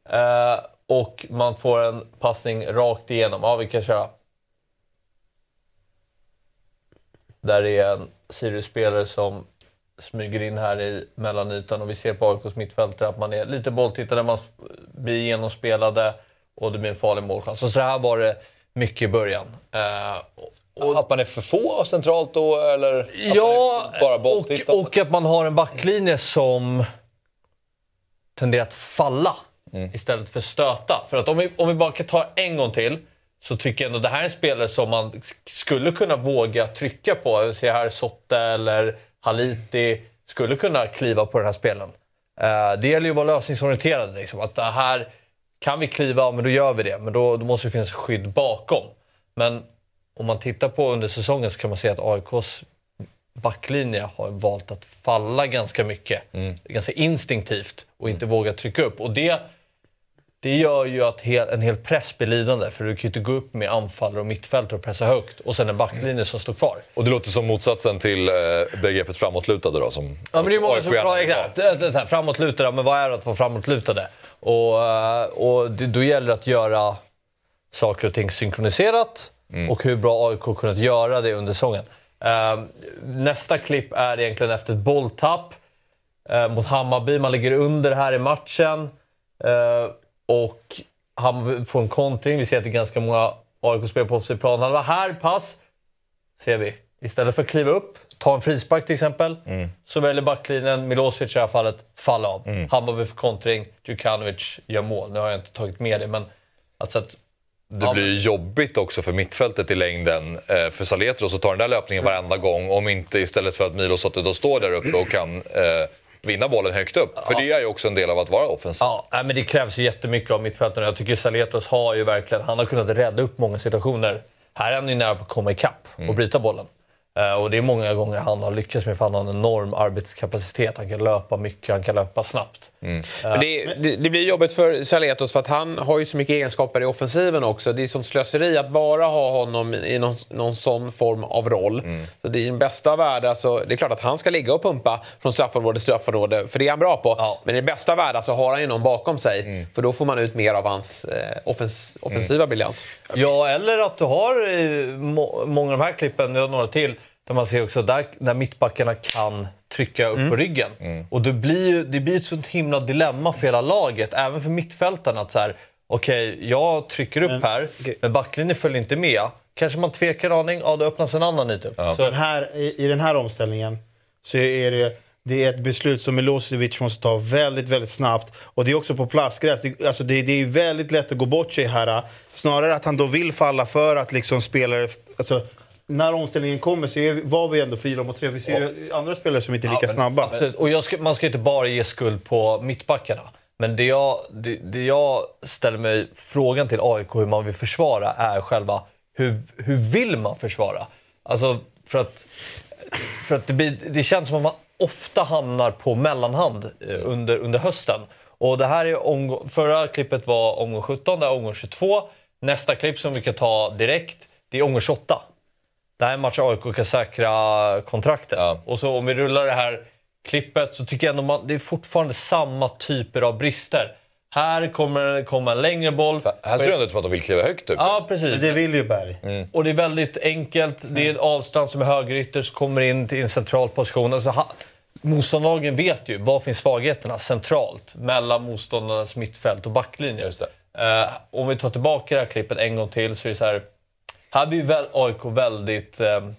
eh, och man får en passning rakt igenom. Ja, vi kan köra. Där är en Sirius-spelare som smyger in här i mellanytan och vi ser på AIKs mittfältare att man är lite bolltittande, man blir genomspelade och det blir en farlig målchans. Så, så här var det mycket i början. Eh, Och att man är för få centralt då, eller? Ja, bara och, och att man har en backlinje som tenderar att falla istället för stöta. För att om vi, om vi bara kan ta en gång till så tycker jag ändå det här är en spelare som man skulle kunna våga trycka på. Jag ser här Sotte eller Haliti skulle kunna kliva på den här spelen. Eh, det gäller ju att vara lösningsorienterad. Liksom. Att det här kan vi kliva, men då gör vi det. Men då, då måste det finnas skydd bakom. Men om man tittar på under säsongen så kan man se att AIKs backlinje har valt att falla ganska mycket. Ganska instinktivt och inte våga trycka upp. Och det, det gör ju att hel, en hel press blir lidande. För du kan ju inte gå upp med anfallare och mittfältare och pressa högt och sen en backlinje som står kvar. Och det låter som motsatsen till eh, begreppet framåtlutade då? Som Ja, men det är många som pratar exakt. Framåtlutade, men vad är det att vara framåtlutade? Och, eh, och det, då gäller det att göra saker och ting synkroniserat och hur bra AIK kunnat göra det under säsongen. Eh, nästa klipp är egentligen efter ett bolltapp eh, mot Hammarby. Man ligger under här i matchen eh, och Hammarby får en kontring. Vi ser att det är ganska många AIK-spelare på offensiv plan. Han var här, pass, ser vi. Istället för att kliva upp, ta en frispark till exempel, så väljer backlinjen, Milosevic i det här fallet, falla av. Hammarby får kontring, Djukanovic gör mål. Nu har jag inte tagit med det, men alltså att Det blir ju jobbigt också för mittfältet i längden eh, för Saletros att ta den där löpningen varenda gång om inte istället för att Milos då står där uppe och kan eh, vinna bollen högt upp. För det är ju också en del av att vara offensiv. Ja, men det krävs ju jättemycket av mittfältarna. Jag tycker Saletros har ju verkligen, han har kunnat rädda upp många situationer. Här är han ju nära på att komma ikapp och bryta bollen. Eh, och det är många gånger han har lyckats med, för han har en enorm arbetskapacitet. Han kan löpa mycket, han kan löpa snabbt. Men det, det, det blir jobbigt för Saletos för att han har ju så mycket egenskaper i offensiven också. Det är sånt slöseri att bara ha honom i någon, någon sån form av roll. Så det är den bästa av världar. Så det är klart att han ska ligga och pumpa från straffområde till straffområde, för det är han bra på. Ja. Men i den bästa av världar så har han ju någon bakom sig. För då får man ut mer av hans eh, offens, offensiva briljans. Ja, eller att du har eh, må, många av de här klippen, några till, där man ser också där, när mittbackarna kan trycka upp på ryggen. Och det blir ju det blir ett sånt himla dilemma för hela laget, även för mittfältarna. Att så här, okej, jag trycker upp här, okej. men backlinjen följer inte med. Kanske man tvekar en aning, ja då öppnas en annan yta upp. Så, Den här, i, I den här omställningen så är det, det är ett beslut som Milosevic måste ta väldigt, väldigt snabbt. Och det är också på plastgräs. Det, alltså det, det är väldigt lätt att gå bort sig här. Snarare att han då vill falla för att liksom spelare... Alltså, när omställningen kommer så är, var vi ändå fyra mot tre. Vi ser ju andra spelare som inte är lika snabba. Absolut. Och jag ska, man ska inte bara ge skuld på mittbackarna. Men det jag, det, det jag ställer mig frågan till AIK hur man vill försvara är själva hur, hur vill man försvara? Alltså för att, för att det, blir, det känns som att man ofta hamnar på mellanhand eh, under, under hösten. Och det här är omgång, förra klippet var omgång 17, det här är omgång 22. Nästa klipp som vi kan ta direkt, det är omgång 28. Det här är en match AIK kan säkra kontraktet. Ja. Och så om vi rullar det här klippet så tycker jag ändå man, det är fortfarande samma typer av brister. Här kommer det komma en längre boll. Här ser det ut som att de vill kliva högt upp. Ja, precis. Men det vill ju Berg. Och det är väldigt enkelt. Det är en avstånd som är högerytter som kommer in till en central position. Alltså, ha, motståndarlagen vet ju var finns svagheterna centralt mellan motståndarnas mittfält och backlinje. Just det. Eh, om vi tar tillbaka det här klippet en gång till så är det så här. Här blir väl AIK väldigt eh,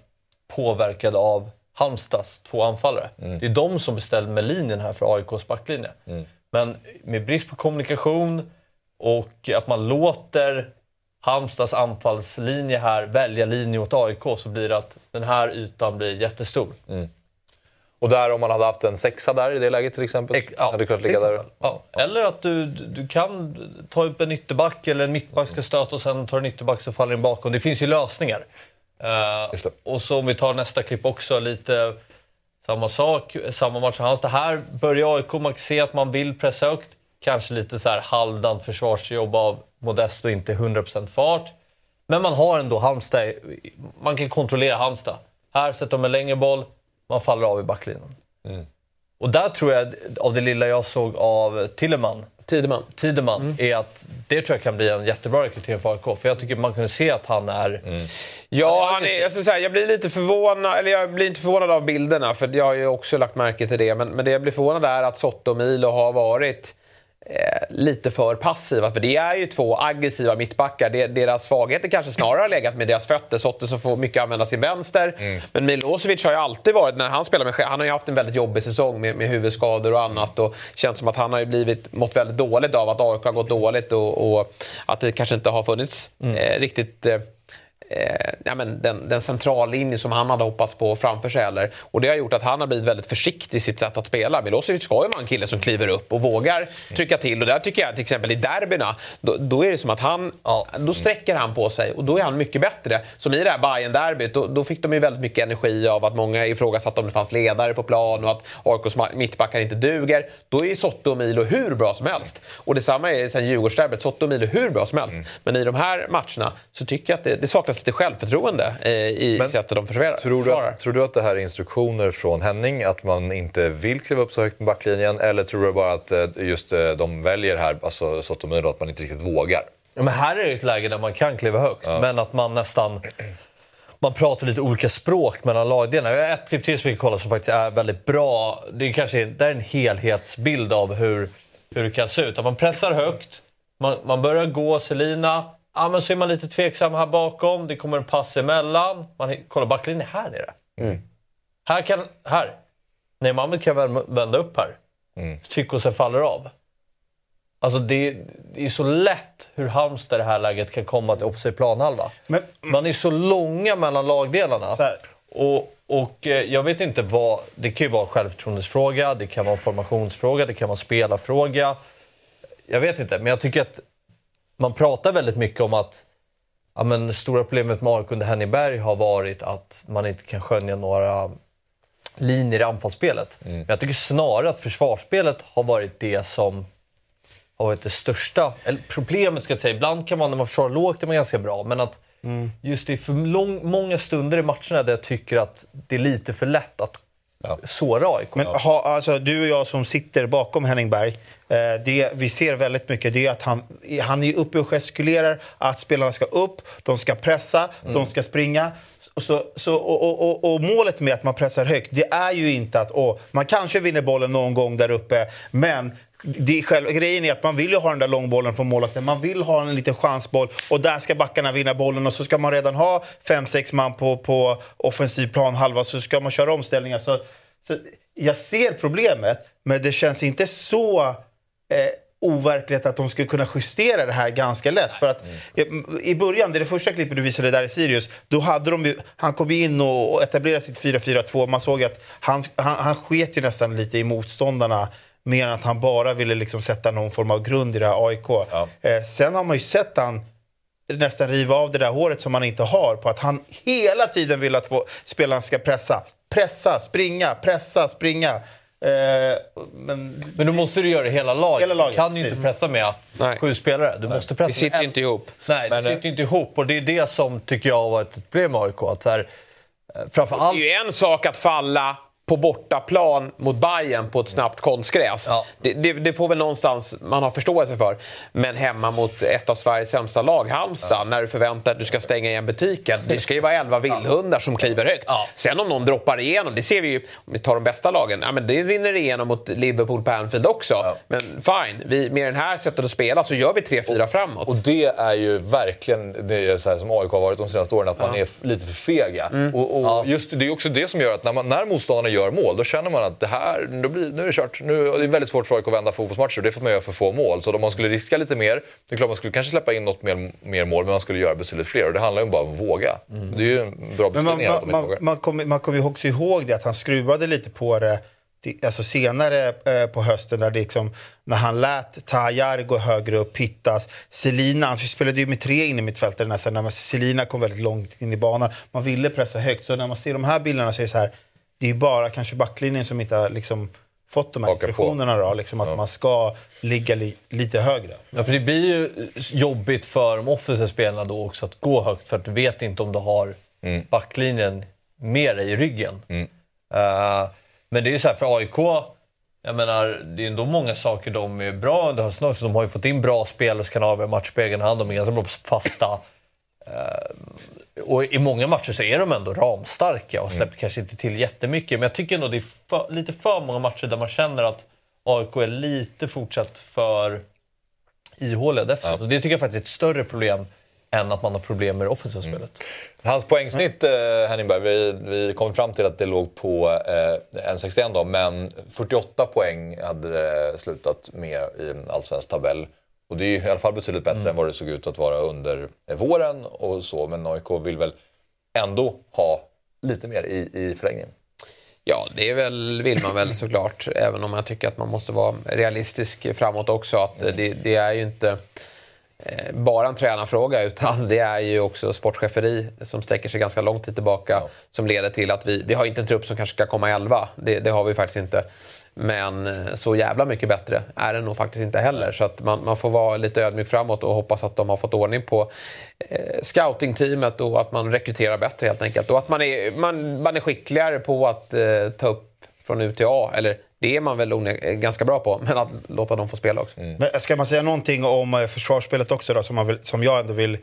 påverkade av Halmstads två anfallare. Det är de som beställer med linjen här för AIKs backlinje. Men med brist på kommunikation och att man låter Halmstads anfallslinje här välja linje åt AIK så blir det att den här ytan blir jättestor. Och där om man hade haft en sexa där i det läget till exempel. Ex- ja, hade kunnat ligga där. Ja. Eller att du, du kan ta upp en ytterback eller en mittback ska stöta och sen tar en ytterback så faller den bakom. Det finns ju lösningar. Det. och så om vi tar nästa klipp också, lite samma sak, samma match i Halmstad. Här börjar AIK, man kan se att man vill pressa högt. Kanske lite så här halvdant försvarsjobb av Modest och inte 100% fart. Men man har ändå Halmstad, man kan kontrollera Halmstad. Här sätter de en längre boll, man faller av i backlinjen. Och där tror jag, av det lilla jag såg av Tilleman, Tideman. Tideman, är att det tror jag kan bli en jättebra rekrytering för AIK. För jag tycker man kunde se att han är... Ja, han är, jag, ska säga, jag blir lite förvånad, eller jag blir inte förvånad av bilderna för jag har ju också lagt märke till det. Men, men det jag blir förvånad är att Soto och Milo har varit lite för passiva. För det är ju två aggressiva mittbackar. Deras svagheter kanske snarare har legat med deras fötter. Som får mycket använda sin vänster. Men Milosevic har ju alltid varit, när han spelar med han har ju haft en väldigt jobbig säsong med, med huvudskador och annat. Och känns som att han har ju blivit, mått väldigt dåligt av att AIK har gått dåligt och, och att det kanske inte har funnits eh, riktigt eh, eh, ja, men den, den centrallinje som han hade hoppats på framför sig heller. Och det har gjort att han har blivit väldigt försiktig i sitt sätt att spela. Milosevic ska ju vara en kille som kliver upp och vågar trycka till. Och där tycker jag till exempel i derbyna, då, då är det som att han, då sträcker han på sig och då är han mycket bättre. Som i det här bayern derbyt då, då fick de ju väldigt mycket energi av att många ifrågasatte om det fanns ledare på plan och att AIKs mittbackar inte duger. Då är ju Soto och Milo hur bra som helst. Och detsamma är sen Djurgårdsderbyt, Soto och Milo hur bra som helst. Men i de här matcherna så tycker jag att det, det saknas lite självförtroende eh, i Men sättet de försvarar. Tror du, att, tror du att det här är instruktioner från Henning, att man inte vill kliva upp så högt med backlinjen? Eller tror du bara att eh, just eh, de väljer här, alltså Sotomiro, att man inte riktigt vågar? Ja, men här är det ett läge där man kan kliva högt, men att man nästan... Man pratar lite olika språk mellan lagdelarna. Jag har ett klipp till som vi kan kolla som faktiskt är väldigt bra. Det är kanske det är en helhetsbild av hur, hur det kan se ut. Att man pressar högt, man, man börjar gå, Selina. Ja, men så är man lite tveksam här bakom. Det kommer en pass emellan. Man, kolla, backlinjen är här nere. Här kan... Här. Nej, Mohamed kan vända upp här. Mm. Tyckosen faller av. Alltså det, det, är så lätt hur Halmstad i det här läget kan komma till offensiv planhalva. Men- Man är så långa mellan lagdelarna. Och, och eh, jag vet inte vad... Det kan ju vara en självförtroendesfråga, det kan vara en formationsfråga, det kan vara en spelarfråga. Jag vet inte, men jag tycker att man pratar väldigt mycket om att ja, men, stora problemet med AIK under Henningsberg har varit att man inte kan skönja några linjer i anfallsspelet. Men jag tycker snarare att försvarsspelet har varit det som har varit det största eller problemet. ska jag säga. Ibland kan man, när man försvarar lågt, är man ganska bra. Men att just det är för lång, många stunder i matcherna där jag tycker att det är lite för lätt att såra AIK. Men ha, alltså, du och jag som sitter bakom Henning Berg, eh, det vi ser väldigt mycket det är att han, han är uppe och gestikulerar att spelarna ska upp, de ska pressa, de ska springa. Och, så, så, och, och, och, och målet med att man pressar högt, det är ju inte att åh, man kanske vinner bollen någon gång där uppe, men det är grejen är att man vill ju ha den där långbollen från målvakten. Man vill ha en liten chansboll och där ska backarna vinna bollen och så ska man redan ha fem sex man på, på offensiv plan halva så ska man köra omställningar. Så, så jag ser problemet, men det känns inte så eh, overkligt att de skulle kunna justera det här ganska lätt. För att i, I början, det, är det första klippet du visade där i Sirius, då hade de ju, han kom in och, och etablerade sitt 4-4-2. Man såg att han, han, han sket ju nästan lite i motståndarna mer än att han bara ville liksom sätta någon form av grund i det här AIK. Eh, sen har man ju sett han nästan riva av det där håret som han inte har på att han hela tiden vill att spelarna ska pressa. Pressa, springa, pressa, springa. Eh, men Men då måste du göra det hela laget. Hela laget, Du kan ju precis. inte pressa med Nej. sju spelare. Du måste pressa Vi sitter ju en. inte ihop. Nej, Men, det sitter ju inte ihop. Och det är det som tycker jag har varit ett problem med AIK. Att så här, eh, framför allt... Det är ju en sak att falla på bortaplan mot Bayern på ett snabbt konstgräs. Ja. Det, det, det får väl någonstans man ha förståelse för. Men hemma mot ett av Sveriges sämsta lag, Halmstad, när du förväntar dig att du ska stänga igen butiken. Det ska ju vara elva vildhundar som kliver högt. Ja. Sen om någon droppar igenom, det ser vi ju om vi tar de bästa lagen. Ja, men det rinner igenom mot Liverpool på Anfield också. Men fine, vi, med det här sättet att spela så gör vi 3-4 framåt. Och det är ju verkligen det är så här som AIK har varit de senaste åren, att man är lite för fega. Och, och just, det är också det som gör att när, man, när motståndarna gör mål, då känner man att det här, då blir, nu är det kört. Nu, och det är väldigt svårt för AIK att vända fotbollsmatcher, det får man göra för få mål. Så om man skulle riska lite mer, det är klart man skulle kanske släppa in något mer, mer mål, men man skulle göra betydligt fler. Och det handlar ju bara om att våga. Det är ju en bra Men man, beskrivning att de man, inte man, vågar. man kommer man kommer ju också ihåg det att han skruvade lite på det alltså senare eh, på hösten där det liksom, när han lät Tajar gå högre upp, Pittas, Selina, han spelade ju med tre in i mittfältare nästan, när Selina kom väldigt långt in i banan. Man ville pressa högt, så när man ser de här bilderna så är det så här, det är bara kanske backlinjen som inte har liksom fått de här på. instruktionerna då, liksom att man ska ligga li, lite högre. Ja, för det blir ju jobbigt för de offensiva spelarna då också att gå högt för att du vet inte om du har backlinjen med dig i ryggen. Eh, men det är ju så här för AIK, jag menar, det är ändå många saker de är bra under hösten också. De har ju fått in bra spelare som kan avgöra matcher på egen hand. De är ganska bra fasta. Eh, och i många matcher så är de ändå ramstarka och släpper kanske inte till jättemycket. Men jag tycker ändå det är för, lite för många matcher där man känner att AIK är lite fortsatt för ihåliga defensivt. Och Det tycker jag faktiskt är ett större problem än att man har problem med det offensiva spelet. Hans poängsnitt, eh, Henningberg, vi, vi kom fram till att det låg på eh, 1,61 då, men 48 poäng hade det slutat med i en allsvensk tabell. Och det är i alla fall betydligt bättre än vad det såg ut att vara under våren och så, men AIK vill väl ändå ha lite mer i, i förlängningen. Ja, det är väl, vill man väl såklart. Även om jag tycker att man måste vara realistisk framåt också. Att det, det är ju inte... eh, bara en tränarfråga utan det är ju också sportcheferi som sträcker sig ganska lång tid tillbaka Ja. som leder till att vi, vi har inte en trupp som kanske ska komma 11. Det, det har vi faktiskt inte. Men eh, så jävla mycket bättre är det nog faktiskt inte heller. Så att man, man får vara lite ödmjuk framåt och hoppas att de har fått ordning på eh, scoutingteamet och att man rekryterar bättre helt enkelt. Och att man är, man, man är skickligare på att eh, ta upp från U till A. Eller det är man väl eh, ganska bra på, men att låta dem få spela också. Mm. Men eh, ska man säga någonting om försvarsspelet också då, som, man vill, som jag ändå vill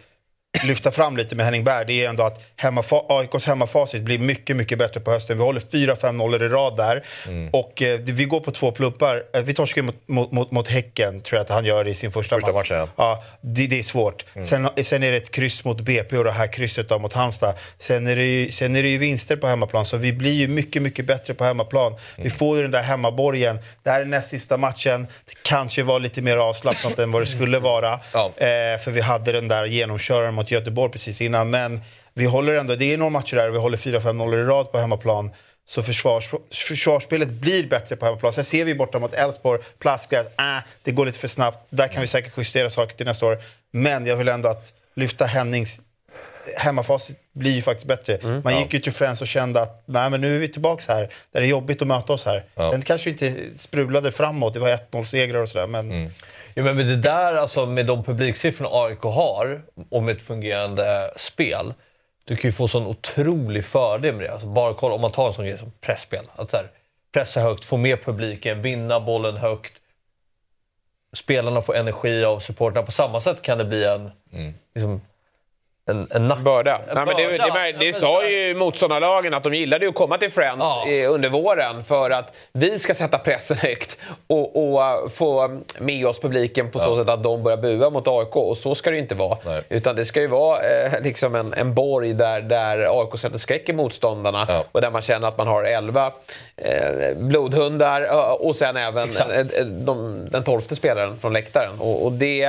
lyfta fram lite med Henning Berg, det är ändå att hemmafa- AIKs hemmafacit blir mycket, mycket bättre på hösten. Vi håller 4-5 nollor i rad där. Och eh, vi går på två plumpar. Eh, vi torskar mot, mot, mot, mot Häcken, tror jag att han gör i sin första, Första matchen, ja. Ja, det, det är svårt. Sen, sen är det ett kryss mot BP och det här krysset då mot Halmstad. Sen är, det ju, sen är det ju vinster på hemmaplan, så vi blir ju mycket, mycket bättre på hemmaplan. Vi får ju den där hemmaborgen. Det här är näst sista matchen. Det kanske var lite mer avslappnat än vad det skulle vara. Ja. Eh, för vi hade den där genomköraren mot Göteborg precis innan. Men vi håller ändå, det är några matcher där vi håller 4-5-0 i rad på hemmaplan. Så försvars, försvarsspelet blir bättre på hemmaplan. Sen ser vi borta mot Elfsborg, plastgräs, äh, det går lite för snabbt. Där kan vi säkert justera saker till nästa år. Men jag vill ändå att lyfta Hennings hemmafacit blir ju faktiskt bättre. Man gick ju till Friends och kände att nej, men nu är vi tillbaka här, där det är jobbigt att möta oss här. Ja. Den kanske inte sprudlade framåt, det var 1-0-segrar och sådär. Men Ja, men det där, alltså, med de publiksiffrorna AIK har och med ett fungerande spel, du kan ju få sån otrolig fördel med det. Alltså, bara kolla, om man tar en sån grej som pressspel. Att så här, pressa högt, få med publiken, vinna bollen högt. Spelarna får energi av supporterna. På samma sätt kan det bli en, liksom, en, en nack... Börda. En Nej, men det, det, det, Ja, men sa ju motståndarlagen att de gillade att komma till Friends Ja. under våren för att vi ska sätta pressen högt och, och eh, få med oss publiken på så sätt att de börjar bua mot AIK. Och så ska det ju inte vara. Nej. Utan det ska ju vara eh, liksom en, en borg där, där AIK sätter skräck i motståndarna Ja. och där man känner att man har 11 eh, blodhundar och sen även eh, eh, de, den tolfte spelaren från läktaren. Och, och det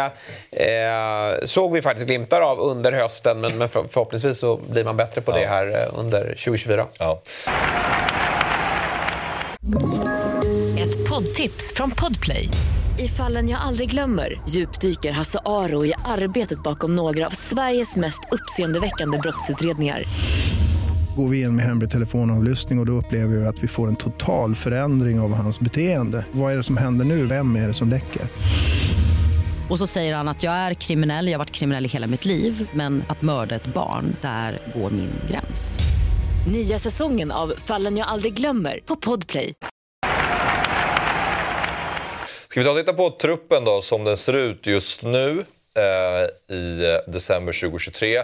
eh, såg vi faktiskt glimtar av under hösten men, men för, förhoppningsvis så blir man bättre på det här eh, under 2024. Ja. Ett poddtips från Podplay. I fallen jag aldrig glömmer djupdyker Hasse Aro i arbetet bakom några av Sveriges mest uppseendeväckande brottsutredningar. Går vi in med hemlig telefonavlyssning och, och då upplever vi att vi får en total förändring av hans beteende. Vad är det som händer nu? Vem är det som läcker? Och så säger han att jag är kriminell, jag har varit kriminell i hela mitt liv men att mörda ett barn, där går min gräns. Nya säsongen av Fallen jag aldrig glömmer på Podplay. Ska vi ta och titta på truppen då, som den ser ut just nu eh, i eh, december 2023.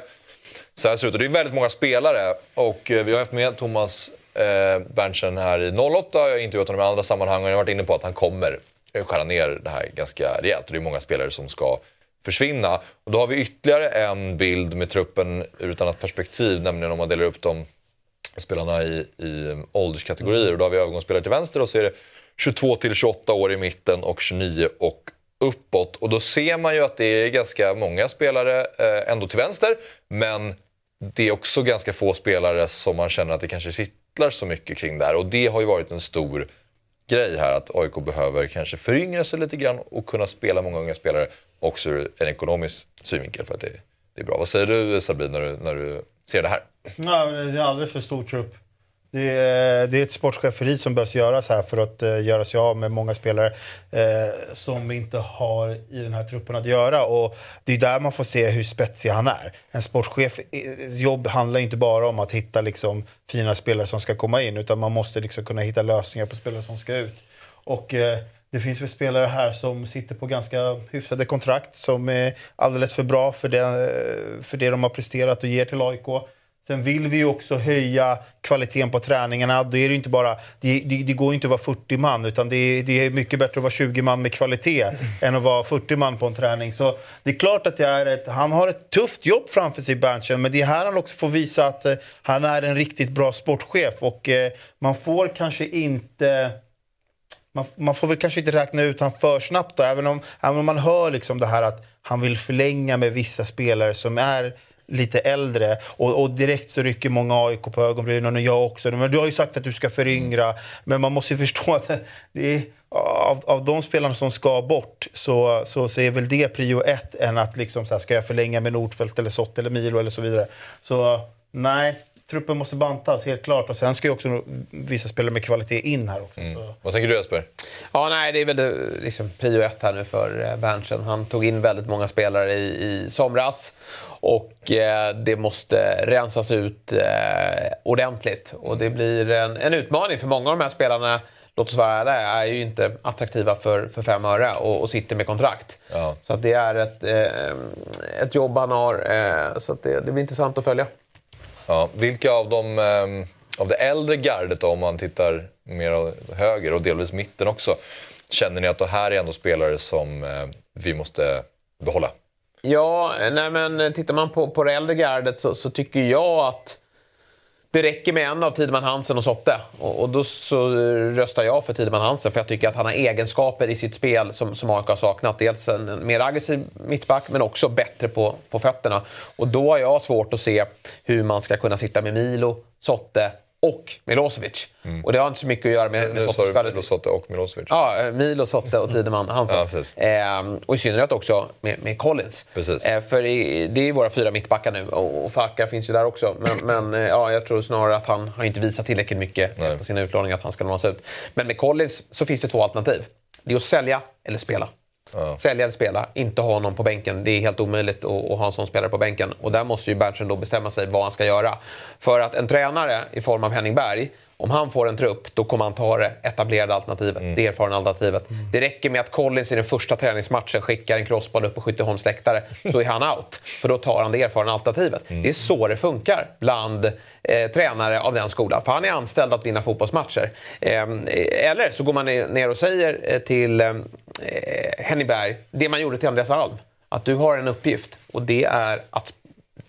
Så här ser det ut. Och det är väldigt många spelare och eh, vi har haft med Thomas eh, Berntsen här i 08. Jag har intervjuat honom i andra sammanhang och jag har varit inne på att han kommer skära ner det här ganska rejält. Och det är många spelare som ska försvinna. Och då har vi ytterligare en bild med truppen ur ett annat perspektiv, nämligen om man delar upp dem spelarna i, i ålderskategorier. Och då har vi övergångsspelare till vänster och så är det 22 till 28 år i mitten och 29 och uppåt. Och då ser man ju att det är ganska många spelare eh, ändå till vänster. Men det är också ganska få spelare som man känner att det kanske sitter så mycket kring där. Och det har ju varit en stor grej här att AIK behöver kanske föryngra sig lite grann och kunna spela många unga spelare också ur en ekonomisk synvinkel för att det, det är bra. Vad säger du Sabri när du, när du ser det här? Nej, det är alldeles för stor trupp. Det är, det är ett sportcheferi som behövs göras här för att uh, göra sig av med många spelare uh, som vi inte har i den här truppen att göra. Och det är där man får se hur spetsig han är. En sportchef jobb handlar inte bara om att hitta liksom, fina spelare som ska komma in utan man måste liksom kunna hitta lösningar på spelare som ska ut. Och uh, det finns väl spelare här som sitter på ganska hyfsade kontrakt som är alldeles för bra för det, för det de har presterat och ger till AIK. Sen vill vi ju också höja kvaliteten på träningarna. Då är det, inte bara, det, det, det går ju inte att vara 40 man, utan det är, det är mycket bättre att vara 20 man med kvalitet än att vara 40 man på en träning. Så det är klart att det är ett, han har ett tufft jobb framför sig, Berntsen, men det är här han också får visa att eh, han är en riktigt bra sportchef. Och eh, man får kanske inte man, man får väl kanske inte räkna ut han för snabbt då, även om, även om man hör liksom det här att han vill förlänga med vissa spelare som är lite äldre och, och direkt så rycker många AIK på ögonbrynen och jag också. Men du har ju sagt att du ska föryngra, men man måste ju förstå att det är, av, av de spelarna som ska bort så, så, så är väl det prio ett än att liksom så här, ska jag förlänga med Nordfeldt eller Sott eller Milo eller så vidare. Så nej, truppen måste bantas helt klart. Och sen ska ju också vissa spelare med kvalitet in här också. Mm. Vad tänker du Jesper? Ja, nej, det är väl det, liksom, prio ett här nu för eh, Berntsen. Han tog in väldigt många spelare i, i somras. Och eh, det måste rensas ut eh, ordentligt. Och det blir en, en utmaning för många av de här spelarna låt oss vara ärliga, är ju inte attraktiva för, för fem öre och, och sitter med kontrakt. Ja. Så det är ett, eh, ett jobb han har. Eh, så det, det, blir intressant att följa. Ja, vilka av, de, eh, av det äldre gardet då, om man tittar mer höger och delvis mitten också, känner ni att det här är ändå spelare som eh, vi måste behålla? Ja, nej men tittar man på, på det äldre gardet så, så tycker jag att det räcker med en av Tideman Hansen och Sotte. Och, och, då så röstar jag för Tideman Hansen för jag tycker att han har egenskaper i sitt spel som, som AIK har saknat. Dels en mer aggressiv mittback men också bättre på, på fötterna. Och då har jag svårt att se hur man ska kunna sitta med Milo, Sotte och Milosevic. Mm. Och det har inte så mycket att göra med, med Sotte. Sotte och Milosevic. Ja, eh, Milo, Sotte och Tideman Hansen. ja, eh, och i synnerhet också med, med Collins. Eh, för i, det är våra fyra mittbackar nu och, och Faka finns ju där också. Men, men eh, ja, jag tror snarare att han har inte visat tillräckligt mycket Nej. på sina utlåningar att han ska lånas ut. Men med Collins så finns det två alternativ. Det är att sälja eller spela. Ja. Sälja eller spela, inte ha någon på bänken. Det är helt omöjligt att, att ha en sån spelare på bänken. Och där måste ju Berntsen då bestämma sig vad han ska göra. För att en tränare i form av Henning Berg om han får en trupp, då kommer han ta det etablerade alternativet, mm. det erfarna alternativet. Mm. Det räcker med att Collins i den första träningsmatchen skickar en crossboll upp på Skytteholms läktare, så är han out. För då tar han det erfarna alternativet. Mm. Det är så det funkar bland eh, tränare av den skolan. För han är anställd att vinna fotbollsmatcher. Eh, eller så går man ner och säger eh, till eh, Henning Berg, det man gjorde till Andreas Alm. Att du har en uppgift och det är att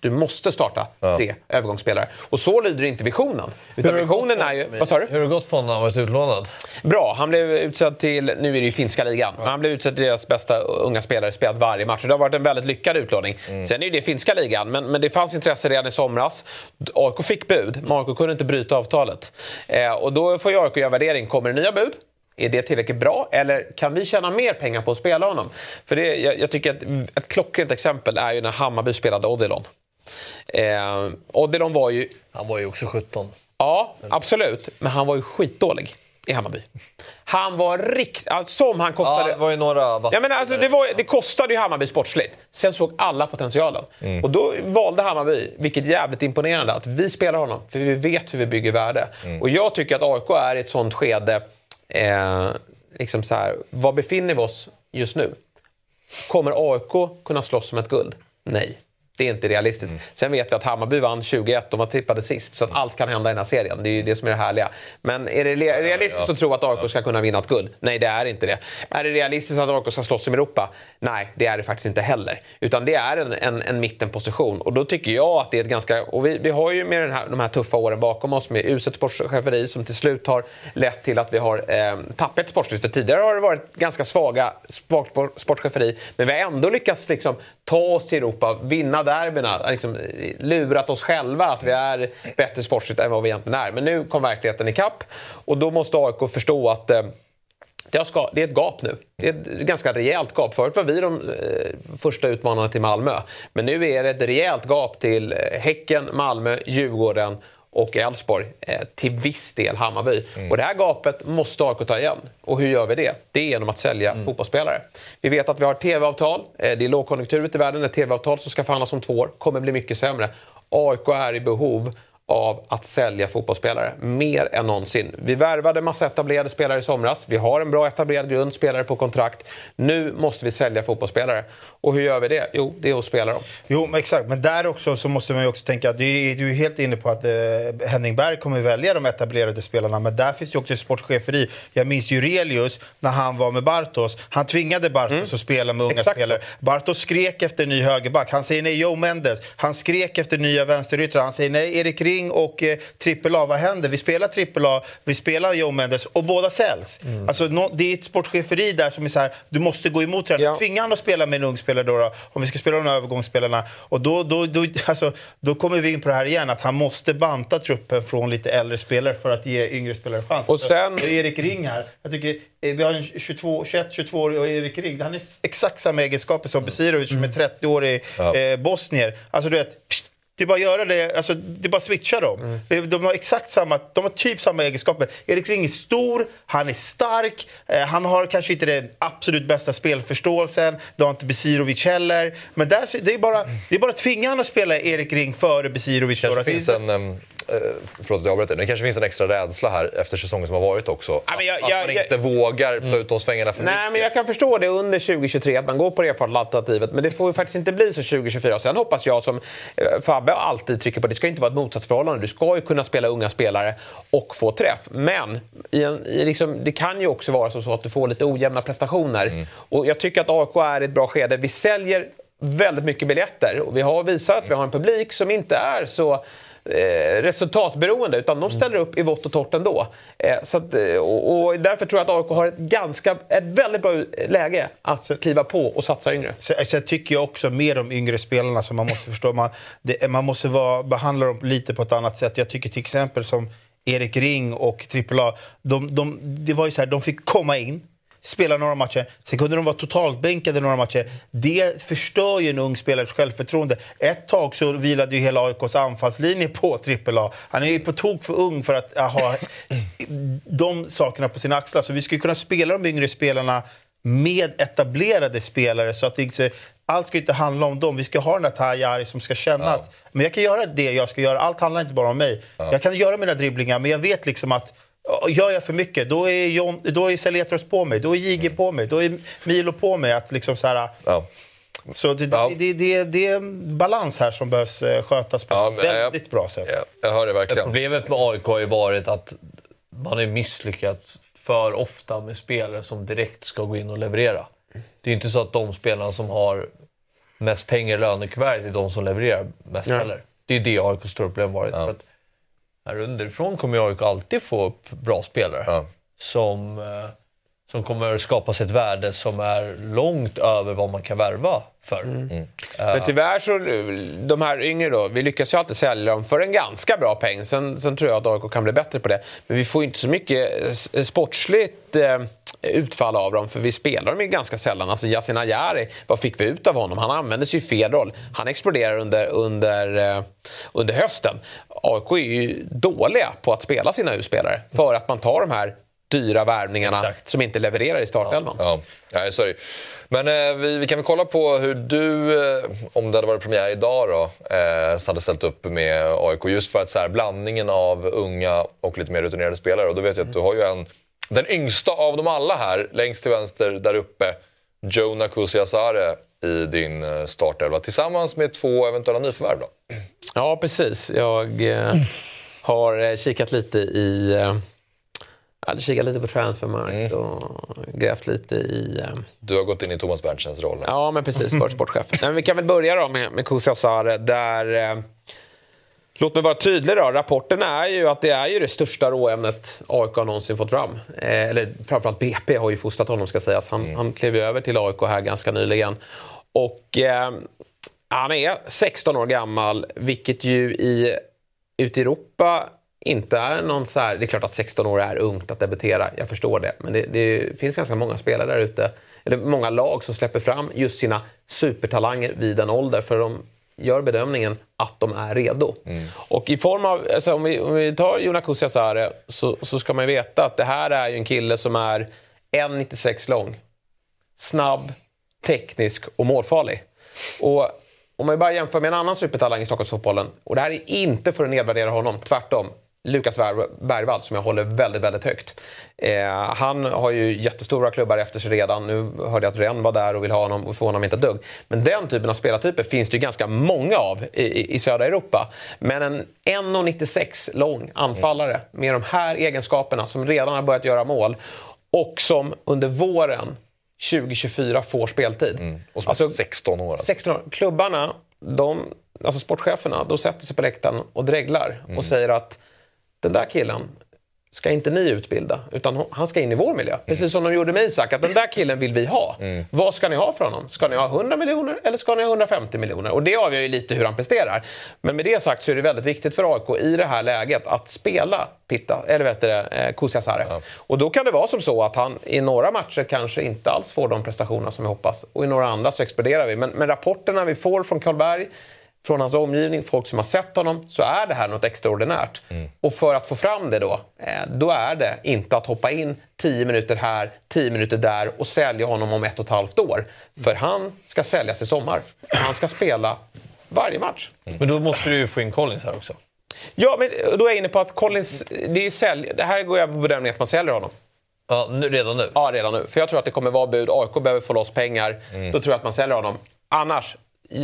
du måste starta ja. tre övergångsspelare. Och så lyder inte visionen. Utan visionen är ju... Vad sa du? Hur har det gått för honom att varit utlånad? Bra. Han blev utsedd till, nu är det ju finska ligan, ja. han blev utsedd till deras bästa unga spelare, spelat varje match. Det har varit en väldigt lyckad utlåning. Mm. Sen är det finska ligan, men, men det fanns intresse redan i somras. AIK fick bud, men AIK kunde inte bryta avtalet. Eh, och då får AIK göra värdering. Kommer det nya bud? Är det tillräckligt bra eller kan vi tjäna mer pengar på att spela honom? För det, jag, jag tycker att ett klockrent exempel är ju när Hammarby spelade Odilon. Eh, Odilon var ju... Han var ju också 17. Ja, absolut. Men han var ju skitdålig i Hammarby. Han var riktigt... Alltså, som han kostade... Ja, det var ju några ja, men alltså, det, var, det kostade ju Hammarby sportsligt. Sen såg alla potentialen. Mm. Och då valde Hammarby, vilket jävligt imponerande, att vi spelar honom. För vi vet hur vi bygger värde. Mm. Och jag tycker att AIK är i ett sånt skede... Eh, liksom så här, var befinner vi oss just nu? Kommer AIK kunna slåss om ett guld? Nej. Det är inte realistiskt. Mm. Sen vet vi att Hammarby vann 21, de var tippade sist. Så att allt kan hända i den här serien. Det är ju det som är det härliga. Men är det realistiskt ja, att tro att AIK ska kunna vinna ett guld? Nej, det är inte det. Är det realistiskt att AIK ska slåss om Europa? Nej, det är det faktiskt inte heller. Utan det är en, en, en mittenposition. Och då tycker jag att det är ett ganska... Och vi, vi har ju med den här, de här tuffa åren bakom oss med uselt sportcheferi som till slut har lett till att vi har eh, tappat sportsligt. För tidigare har det varit ganska svaga sportcheferi. Men vi har ändå lyckats liksom, ta oss till Europa, vinna derbyna, liksom lurat oss själva att vi är bättre sportsligt än vad vi egentligen är. Men nu kom verkligheten ikapp och då måste AIK förstå att eh, det är ett gap nu. Det är ett ganska rejält gap. Förut var vi de eh, första utmanarna till Malmö. Men nu är det ett rejält gap till eh, Häcken, Malmö, Djurgården och Elfsborg. Eh, till viss del Hammarby. Mm. Och det här gapet måste AIK ta igen. Och hur gör vi det? Det är genom att sälja mm. fotbollsspelare. Vi vet att vi har tv-avtal. Eh, det är lågkonjunktur ute i världen. Ett tv-avtal som ska förhandlas om två år kommer bli mycket sämre. AIK är i behov av att sälja fotbollsspelare. Mer än någonsin. Vi värvade massa etablerade spelare i somras. Vi har en bra etablerad grund, spelare på kontrakt. Nu måste vi sälja fotbollsspelare. Och hur gör vi det? Jo, det är att spela dem. Jo, men exakt. Men där också så måste man ju också tänka att du är, är helt inne på att eh, Henning Berg kommer välja de etablerade spelarna. Men där finns det ju också sportcheferi. Jag minns ju Relius när han var med Bartos. Han tvingade Bartos mm. att spela med unga exakt spelare. Så. Bartos skrek efter ny högerback. Han säger nej, Joe Mendes. Han skrek efter nya vänsteryttrar. Han säger nej, Erik Ring och eh, trippel A, vad händer? Vi spelar trippel A, vi spelar Joe Mendes och båda säljs. Mm. Alltså, no, det är ett sportcheferi där som är så här, du måste gå emot trenden. Ja. Tvinga han att spela med en ung spelare då, då, om vi ska spela de här övergångsspelarna. Och då, då, då, alltså, då kommer vi in på det här igen, att han måste banta truppen från lite äldre spelare för att ge yngre spelare chans. Och sen- Och Erik Ring här, jag tycker eh, vi har en 22, 21-22 årig och Erik Ring, han har exakt samma egenskaper som Besirovic som är 30-årig eh, bosnier. Alltså du vet, pst, det är bara att göra det, alltså, det är bara att switcha dem. Det- De har exakt samma, de har typ samma egenskaper. Erik Ring är stor, han är stark, eh, han har kanske inte den absolut bästa spelförståelsen, det har inte Besirovic heller. Men där, det, är bara, det är bara att tvinga honom att spela Erik Ring före Besirovic. det finns en... eh, förlåt att jag avbryter. Det kanske finns en extra rädsla här efter säsongen som har varit också. Ja, jag- att jag- man jag- inte vågar ta ut de svängarna för Nej, mycket. men jag kan förstå det under 2023, att man går på det alternativet. Men det får ju faktiskt inte bli så 2024. Sen hoppas jag, som eh, Fabbe alltid trycker på, det ska inte vara ett motsatsförhållande. Du ska ju kunna spela unga spelare och få träff. Men i en, i liksom, det kan ju också vara så att du får lite ojämna prestationer. Och jag tycker att AIK är i ett bra skede. Vi säljer väldigt mycket biljetter och vi har visat att vi har en publik som inte är så eh, resultatberoende utan de ställer upp i vått och torrt ändå. Eh, så att, eh, och, och därför tror jag att AIK har ett, ganska, ett väldigt bra läge att kliva på och satsa yngre. Så, så jag tycker jag också mer om yngre spelarna som man måste förstå. Man, det, man måste vara, behandla dem lite på ett annat sätt. Jag tycker till exempel som Erik Ring och AAA, de, de, det var ju så här, de fick komma in, spela några matcher, sen kunde de vara totalt bänkade några matcher. Det förstör ju en ung spelares självförtroende. Ett tag så vilade ju hela AIKs anfallslinje på AAA. Han är ju på tok för ung för att ha de sakerna på sina axlar. Så vi skulle kunna spela de yngre spelarna med etablerade spelare. Så att inte, allt ska inte handla om dem. Vi ska ha den där Tajari som ska känna att men jag kan göra det jag ska göra. Allt handlar inte bara om mig. Jag kan göra mina dribblingar, men jag vet liksom att ja, Gör jag för mycket, då är, John, då är Saletros på mig, då är JG på mig, då är Milo på mig. Att liksom så här, Ja. så det, Ja. det, det, det, det är en balans här som behövs eh, skötas på Ja, ett jag- väldigt bra sätt. Ja, jag hör det verkligen. Problemet med AIK har ju varit att man har misslyckats för ofta med spelare som direkt ska gå in och leverera. Det är inte så att de spelarna som har mest pengar i lönekuvertet är de som levererar mest Ja. heller. Det är det AIKs stora problem varit. För att här underifrån kommer AIK alltid få upp bra spelare Ja. som, eh, som kommer skapas ett värde som är långt över vad man kan värva för. Mm. Men tyvärr så, de här yngre då, vi lyckas ju alltid sälja dem för en ganska bra peng. Sen, sen tror jag att AIK kan bli bättre på det. Men vi får ju inte så mycket eh, sportsligt eh, utfall av dem, för vi spelar dem ju ganska sällan. Alltså Yasin Ayari, vad fick vi ut av honom? Han användes ju i fel roll. Han exploderar under, under, eh, under hösten. AIK är ju dåliga på att spela sina U-spelare för att man tar de här dyra värvningarna Exakt. som inte levererar i startelvan. Ja, ja sorry. Men eh, vi, vi kan väl kolla på hur du, eh, om det hade varit premiär idag då, eh, hade ställt upp med AIK. Just för att så här, blandningen av unga och lite mer rutinerade spelare. Och då vet jag att du har ju en, den yngsta av dem alla här, längst till vänster där uppe, Jonah Kusiasare i din eh, startelva. Tillsammans med två eventuella nyförvärv då. Ja, precis. Jag eh, har eh, kikat lite i... Eh, jag kikat lite på Transfermarkt och grävt lite i... Eh, Du har gått in i Thomas Berntsens roll. här. ja, men precis. Varit sportchef. Men vi kan väl börja då med, med Kusi Asare där... Eh, Låt mig vara tydlig då. Rapporten är ju att det är ju det största råämnet AIK har någonsin fått fram. Eh, eller framförallt BP har ju fostrat honom ska sägas. Han, han klev över till AIK här ganska nyligen. Och eh, han är 16 år gammal, vilket ju i, ute i Europa inte är någon så här... Det är klart att 16 år är ungt att debutera, jag förstår det. Men det, det finns ganska många spelare där ute, eller många lag som släpper fram just sina supertalanger vid en ålder. För de gör bedömningen att de är redo. Och i form av, alltså om, vi, om vi tar Jonas Kusiasare så, så ska man veta att det här är ju en kille som är 1,96 lång. Snabb, teknisk och målfarlig. Och om man bara jämför med en annan supertalang i Stockholmsfotbollen, och det här är inte för att nedvärdera honom, tvärtom. Lukas Bergvall som jag håller väldigt, väldigt högt. Eh, han har ju jättestora klubbar efter sig redan. Nu hörde jag att Rennes var där och vill ha honom och få honom inte ett dugg. Men den typen av spelartyper finns det ju ganska många av i, i, södra Europa. Men en 1,96 lång anfallare med de här egenskaperna som redan har börjat göra mål och som under våren 2024 får speltid. Och som är 16 år. Alltså. 16 år. Klubbarna, de alltså sportcheferna, de sätter sig på läktaren och dreglar Mm. och säger att den där killen ska inte ni utbilda, utan han ska in i vår miljö. Precis som de gjorde med Isak, att den där killen vill vi ha. Vad ska ni ha för honom? Ska ni ha 100 miljoner eller ska ni ha 150 miljoner? Och det avgör ju lite hur han presterar. Men med det sagt så är det väldigt viktigt för AIK i det här läget att spela Pitta, eller vet du det, eh, Kusiasare. Och då kan det vara som så att han i några matcher kanske inte alls får de prestationer som vi hoppas. Och i några andra så exploderar vi. Men, men rapporterna vi får från Karlberg från hans omgivning, folk som har sett honom, så är det här något extraordinärt. Och för att få fram det då, eh, då är det inte att hoppa in 10 minuter här, 10 minuter där och sälja honom om ett och ett halvt år. För han ska säljas i sommar. Han ska spela varje match. Men då måste du ju få in Collins här också. Ja, men då är jag inne på att Collins, det är sälj, det här går jag på bedömningen att man säljer honom. Ja, nu, redan nu? Ja, redan nu. För jag tror att det kommer vara bud. AIK behöver få loss pengar. Då tror jag att man säljer honom. Annars,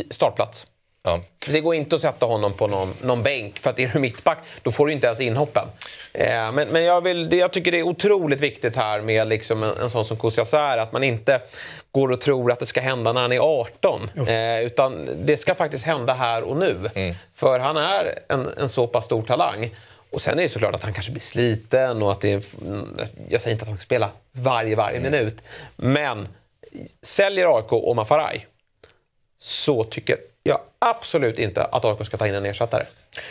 startplats. Ja. Det går inte att sätta honom på någon, någon bänk, för att är du mittback då får du inte ens inhoppen. Eh, men men jag, vill, jag tycker det är otroligt viktigt här med liksom en, en sån som Kusiasär, att man inte går och tror att det ska hända när han är 18. Eh, utan det ska faktiskt hända här och nu. För han är en, en så pass stor talang. Och sen är det såklart att han kanske blir sliten och att det är, Jag säger inte att han ska spela varje, varje minut. Men säljer AIK Omar Faraj så tycker jag absolut inte att AIK ska ta in en ersättare.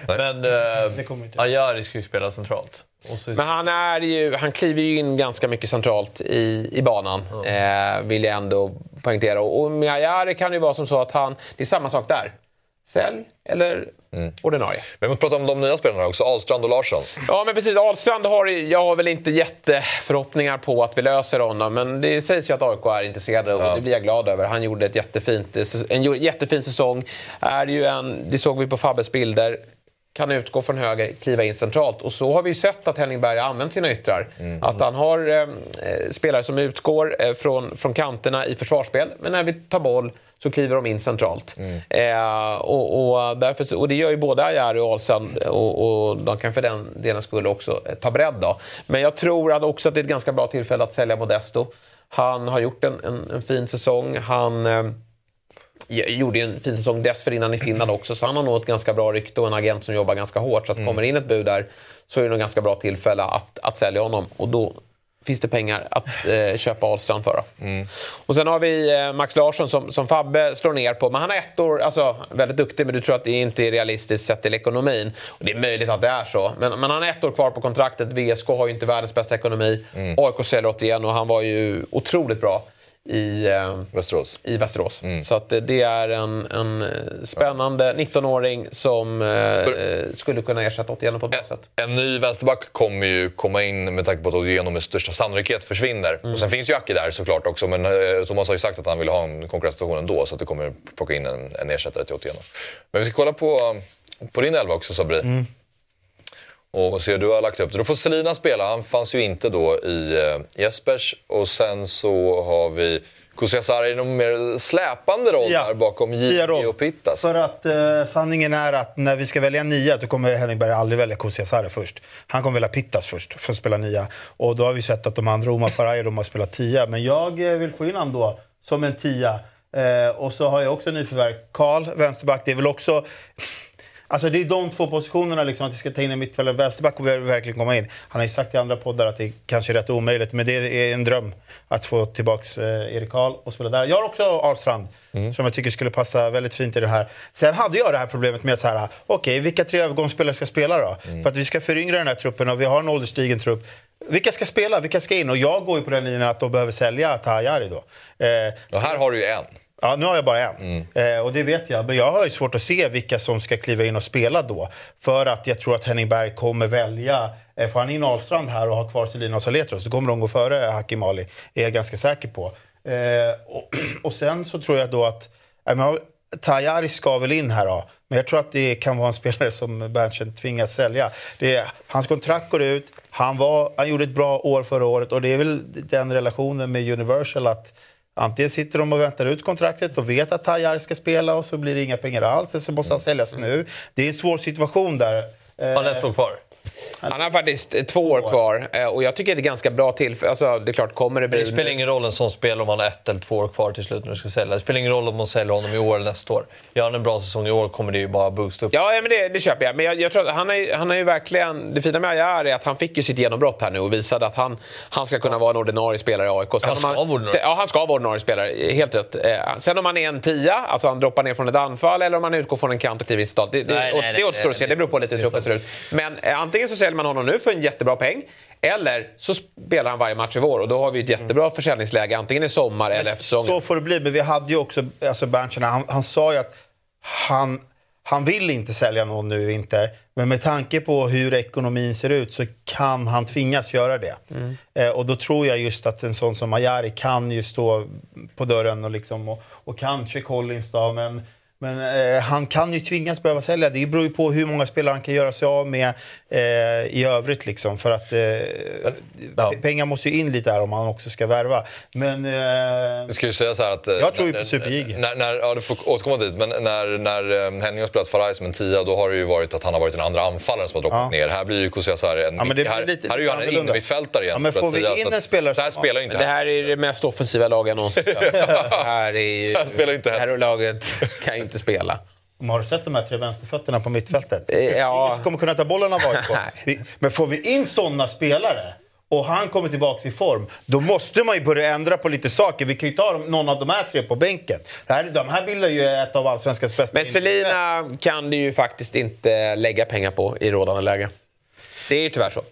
Men eh, Ajari ska ju spela centralt. Så, Men han, är ju, han kliver ju in ganska mycket centralt i, i banan, eh, vill jag ändå poängtera. Och, och med Ajari kan det ju vara som så att han... Det är samma sak där. Sälj eller ordinarie. Men vi måste prata om de nya spelarna också, Ahlstrand och Larsson. Ja, men precis. Ahlstrand har jag har väl inte jätteförhoppningar på att vi löser honom. Men det sägs ju att AIK är intresserade och det blir jag glad över. Han gjorde ett jättefint, en jättefin säsong. Är ju en, det såg vi på Fabbes bilder. Kan utgå från höger, kliva in centralt. Och så har vi ju sett att Henning Berg har använt sina yttrar. Att han har eh, spelare som utgår eh, från, från kanterna i försvarsspel. Men när vi tar boll så kliver de in centralt. Eh, och, och, därför, och det gör ju både Ajari och Ahlstrand och, och de kan för den delen skulle också eh, ta bredd. Då. Men jag tror att också att det är ett ganska bra tillfälle att sälja Modesto. Han har gjort en, en, en fin säsong. Han eh, gjorde ju en fin säsong dessförinnan i Finland också, så han har nog ett ganska bra rykte och en agent som jobbar ganska hårt. Så att kommer in ett bud där så är det nog ganska bra tillfälle att, att sälja honom. Och då finns det pengar att eh, köpa Ahlstrand för. Då. Och sen har vi eh, Max Larsson som, som Fabbe slår ner på. Men han har ett år, alltså väldigt duktig, men du tror att det inte är realistiskt sett till ekonomin. Och det är möjligt att det är så. Men, men han har ett år kvar på kontraktet. VSK har ju inte världens bästa ekonomi. AIK säljer 81 och han var ju otroligt bra i, eh, Västerås. i Västerås. Så att det- det är en, en eh, spännande 19-åring som eh, skulle kunna ersätta Otieno på ett bra sätt. En ny vänsterback kommer ju komma in med tanke på att Otieno med största sannolikhet försvinner. Och sen finns ju Aki där såklart också, men eh, Thomas har ju sagt att han vill ha en konkurrenssituation ändå så att det kommer plocka in en, en ersättare till Otieno. Men vi ska kolla på, på din elva också Sabri. Och se hur du har lagt upp det. Då får Selina spela, han fanns ju inte då i eh, Jespers. Och sen så har vi Kusiasare i någon mer släpande roll Ja. där bakom roll. och Pittas. För att eh, sanningen är att när vi ska välja nia då kommer Henning Berg aldrig välja Kusiasare först. Han kommer välja Pittas först för att spela nia. Och då har vi sett att de andra, Omar Faraj, de har spelat tia. Men jag eh, vill få in honom då som en tia. Eh, och så har jag också nyförvärv. Karl, vänsterback. Det är väl också... Alltså det är de två positionerna, liksom, att vi ska ta in en mittfältare vänsterback och verkligen komma in. Han har ju sagt i andra poddar att det kanske är rätt omöjligt, men det är en dröm att få tillbaka eh, Erik Karl och spela där. Jag har också Ahlstrand, som jag tycker skulle passa väldigt fint i det här. Sen hade jag det här problemet med att så här, okej, vilka tre övergångsspelare ska spela då? För att vi ska föryngra den här truppen och vi har en ålderstigen trupp. Vilka ska spela? Vilka ska in? Och jag går ju på den linjen att de behöver sälja Tahayari då. Eh, Och här har du ju en. Ja, nu har jag bara en. Eh, och det vet jag. Men jag har ju svårt att se vilka som ska kliva in och spela då. För att jag tror att Henning Berg kommer välja... Eh, får han in Ahlstrand här och har kvar Selina och Saletros, då kommer de gå före Hakim Ali. är jag ganska säker på. Eh, och, och sen så tror jag då att... Eh, men, Tajari ska väl in här då. Men jag tror att det kan vara en spelare som Berntsen tvingas sälja. Det är, hans kontrakt går ut. Han, var, han gjorde ett bra år förra året och det är väl den relationen med Universal att Antingen sitter de och väntar ut kontraktet och vet att Tajar ska spela och så blir det inga pengar alls, eller så måste han säljas nu. Det är en svår situation där. Han har ett år kvar. Han har faktiskt två år kvar eh, och jag tycker det är ganska bra till. Alltså, det är klart, kommer det bli... Det spelar ingen roll en sån spel om han har ett eller två år kvar till slut när du ska sälja. Det spelar ingen roll om man säljer honom i år eller nästa år. Gör han en bra säsong i år kommer det ju bara boosta upp. Ja, men det, det köper jag. Men jag, jag tror att han har, han har ju verkligen... Det fina med Ajar är att han fick ju sitt genombrott här nu och visade att han, han ska kunna vara en ordinarie spelare i AIK. Sen Han ska vara ordinarie. Ja, han ska vara ordinarie spelare. Helt rätt. Eh, Sen om han är en tia, alltså han droppar ner från ett anfall eller om han utgår från en kant och kliver in. Det, det, Nej, och nej, det nej, återstår att se. Det beror på lite hur truppen ser ut. Men eh, antingen så säljer man honom nu för en jättebra peng eller så spelar han varje match i vår och då har vi ett jättebra försäljningsläge antingen i sommar eller efter säsongen. Så får det bli. Men vi hade ju också, alltså Berntsen, han, han sa ju att han, han vill inte sälja någon nu i vinter. Men med tanke på hur ekonomin ser ut så kan han tvingas göra det. Eh, och då tror jag just att en sån som Majari kan ju stå på dörren och, liksom, och, och kanske Collins då, men men eh, han kan ju tvingas behöva sälja. Det beror ju på hur många spelare han kan göra sig av med eh, i övrigt. Liksom, för att eh, ja. pengar måste ju in lite här om han också ska värva. Men... Eh, Vi ska ju säga så här att... eh, Jag tror ju när- på Super-J. När, när, ja, du får återkomma dit. Men när, när eh, Henning har spelat Faraj som en tia, då har det ju varit att han har varit den andra anfallaren som har droppat Ja. ner. Här blir ju Kusiasar en... Ja, blir här, lite- här är ju lite han en innermittfältare igen. Ja, men får vi in en spelare Så här som- spelar ju inte Det här är det mest offensiva laget jag någonsin. Det här är ju... Så här spelar inte det här laget kan ju inte spela. Har du sett de här tre vänsterfötterna på mittfältet? Eh, ja. Ingen som kommer kunna ta bollen av AIK. Men får vi in såna spelare och han kommer tillbaka i form, då måste man ju börja ändra på lite saker. Vi kan ju ta någon av de här tre på bänken. Det här, de här bildar ju ett av allsvenskans bästa Men Selina kan du ju faktiskt inte lägga pengar på i rådande läge. Det är ju tyvärr så.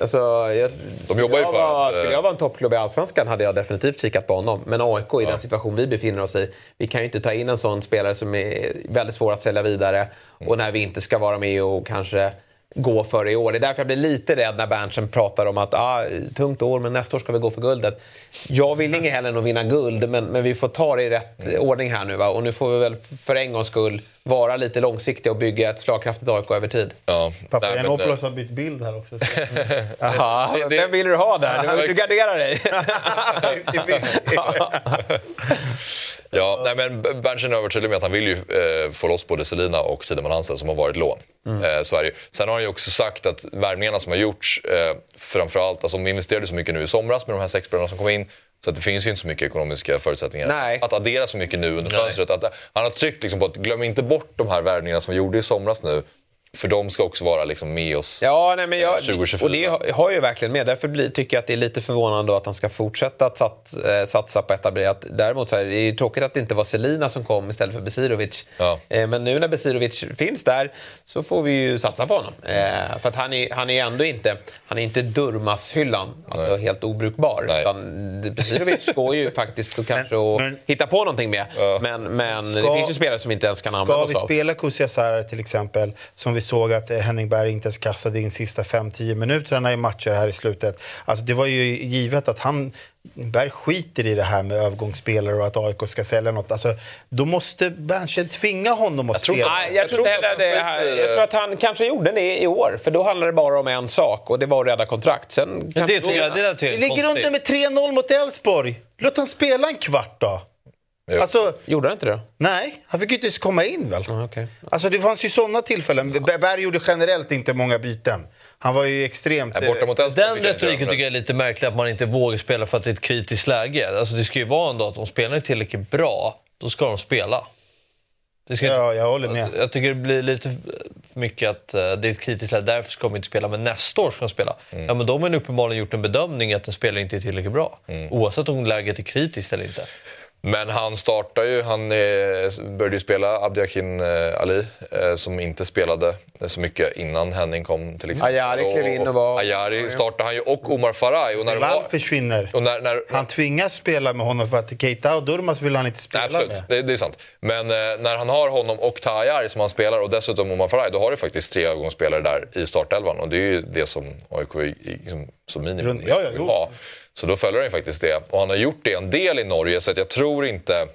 Alltså, jag, De jobbar ju för var, att, eh, Skulle jag vara en toppklubb i Allsvenskan hade jag definitivt kikat på honom. Men AIK i den situation vi befinner oss i. Vi kan ju inte ta in en sån spelare som är väldigt svår att sälja vidare. Och när vi inte ska vara med och kanske gå för i år. Det är därför jag blir lite rädd när Berntsen pratar om att ah, tungt år, men nästa år ska vi gå för guldet. Jag vill inget hellre än att vinna guld, men, men vi får ta det i rätt ordning här nu. Va? Och nu får vi väl för en gångs skull vara lite långsiktiga och bygga ett slagkraftigt AIK över tid. Ja. Pappa Nej, men, Janopoulos har bytt bild här också. så- Jaha, det- vem vill du ha där? Du garderar dig. Ja, nej, men Berntsen är övertydlig med att han vill ju eh, få loss både Selina och Tideman Hansen som har varit lån. Eh, så är det ju. Sen har han ju också sagt att värvningarna som har gjorts, eh, framförallt, alltså de investerade så mycket nu i somras med de här sex spelarna som kom in. Så att det finns ju inte så mycket ekonomiska förutsättningar Nej. att addera så mycket nu under fönstret. Att, han har tryckt liksom på att glöm inte bort de här värvningarna som vi gjorde i somras nu. För de ska också vara liksom med oss. Ja, nej, men jag, 2024. och det har- ju verkligen med. Därför blir, tycker jag att det är lite förvånande att han ska fortsätta att sats, eh, satsa på etablerat. Däremot så är det ju tråkigt att det inte var Selina som kom istället för Besirovic. Ja. Eh, men nu när Besirovic finns där så får vi ju satsa på honom. Eh, för att han är, han är ändå inte, han är inte Durmas-hyllan, alltså helt obrukbar. Nej. Utan Besirovic går ju faktiskt och kanske att men- hitta på någonting med. Men, men det Ska- finns ju spelare som vi inte ens kan använda Ska oss vi av. spela Kusiasar till exempel, som vi såg att eh, Henning Berg inte ens kastade in sista 5-10 minuterna i matcher här i slutet. Alltså det var ju givet att han, Berg skiter i det här med övergångsspelare och att AIK ska sälja något. Alltså, då måste Berntsen tvinga honom att spela. Nej, jag, Jag tror inte heller han det. Jag det. tror att han kanske gjorde det i år. För då handlade det bara om en sak och det var att rädda kontrakt. Sen Men kanske det tycker jag, det där tycker Vi jag är ligger konstigt. under med 3-0 mot Elfsborg. Låt han spela en kvart då. Jo. Alltså, Gjorde han inte det? nej, han fick ju inte ens komma in väl? Ja, okej. Alltså det fanns ju sådana tillfällen. B- Berg gjorde generellt inte många byten. Han var ju extremt... Nej, borta mot Elfsborg Den retoriken tycker jag är lite märklig, att man inte vågar spela för att det är ett kritiskt läge. Alltså det ska ju vara ändå att om spelarna är tillräckligt bra, då ska de spela. Det ska Ja, jag håller med. Alltså, jag tycker det blir lite för mycket att eh, det är ett kritiskt läge, därför ska de inte spela. Men nästa år ska de spela. Mm. Ja, men de har uppenbarligen gjort en bedömning att en spelare inte är tillräckligt bra. Mm. Oavsett om läget är kritiskt eller inte. Men han startar ju, han eh, började ju spela Abdiakin eh, Ali eh, som inte spelade så mycket innan Henning kom till exempel. Ajari klev in och var- Ajari startade han ju och Omar Faraj. Och när, Val var, försvinner. och när, när, Han tvingas spela med honom för att Keita och Durmaz vill han inte spela Nej, absolut, med. det, det är sant. Men eh, när han har honom och Tajari som han spelar och dessutom Omar Faraj, då har du faktiskt tre övergångsspelare där i startelvan. Och det är ju det som AIK i- i- som, som minimum ja, ja, vill jo. ha. Så då följer han ju faktiskt det. Och han har gjort det en del i Norge, så att jag tror inte...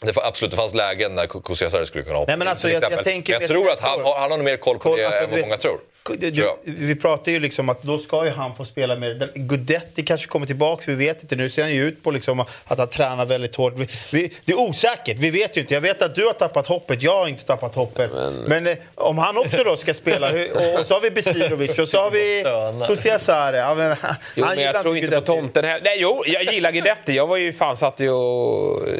Det var, absolut, det fanns lägen när Kusiasare skulle kunna hoppa Nej, men alltså, jag- jag tänker men jag tror att han, han har mer koll på Koll- det alltså, än vad du- många tror. Tror jag. vi pratar ju liksom att då ska ju han få spela mer. Guidetti kanske kommer tillbaka, vi vet inte. Nu ser han ju ut på liksom att han tränar väldigt hårt. Vi, vi, det är osäkert, vi vet ju inte. Jag vet att du har tappat hoppet, jag har inte tappat hoppet. Men, eh, om han också då ska spela, och, och så har vi Besirovic och så har vi. José Asare. Ja, men, han Jo, men gillar jag tror inte på Guidetti. tomten här. Nej, jo, jag gillar Guidetti. Jag var ju fan satt ju och eh,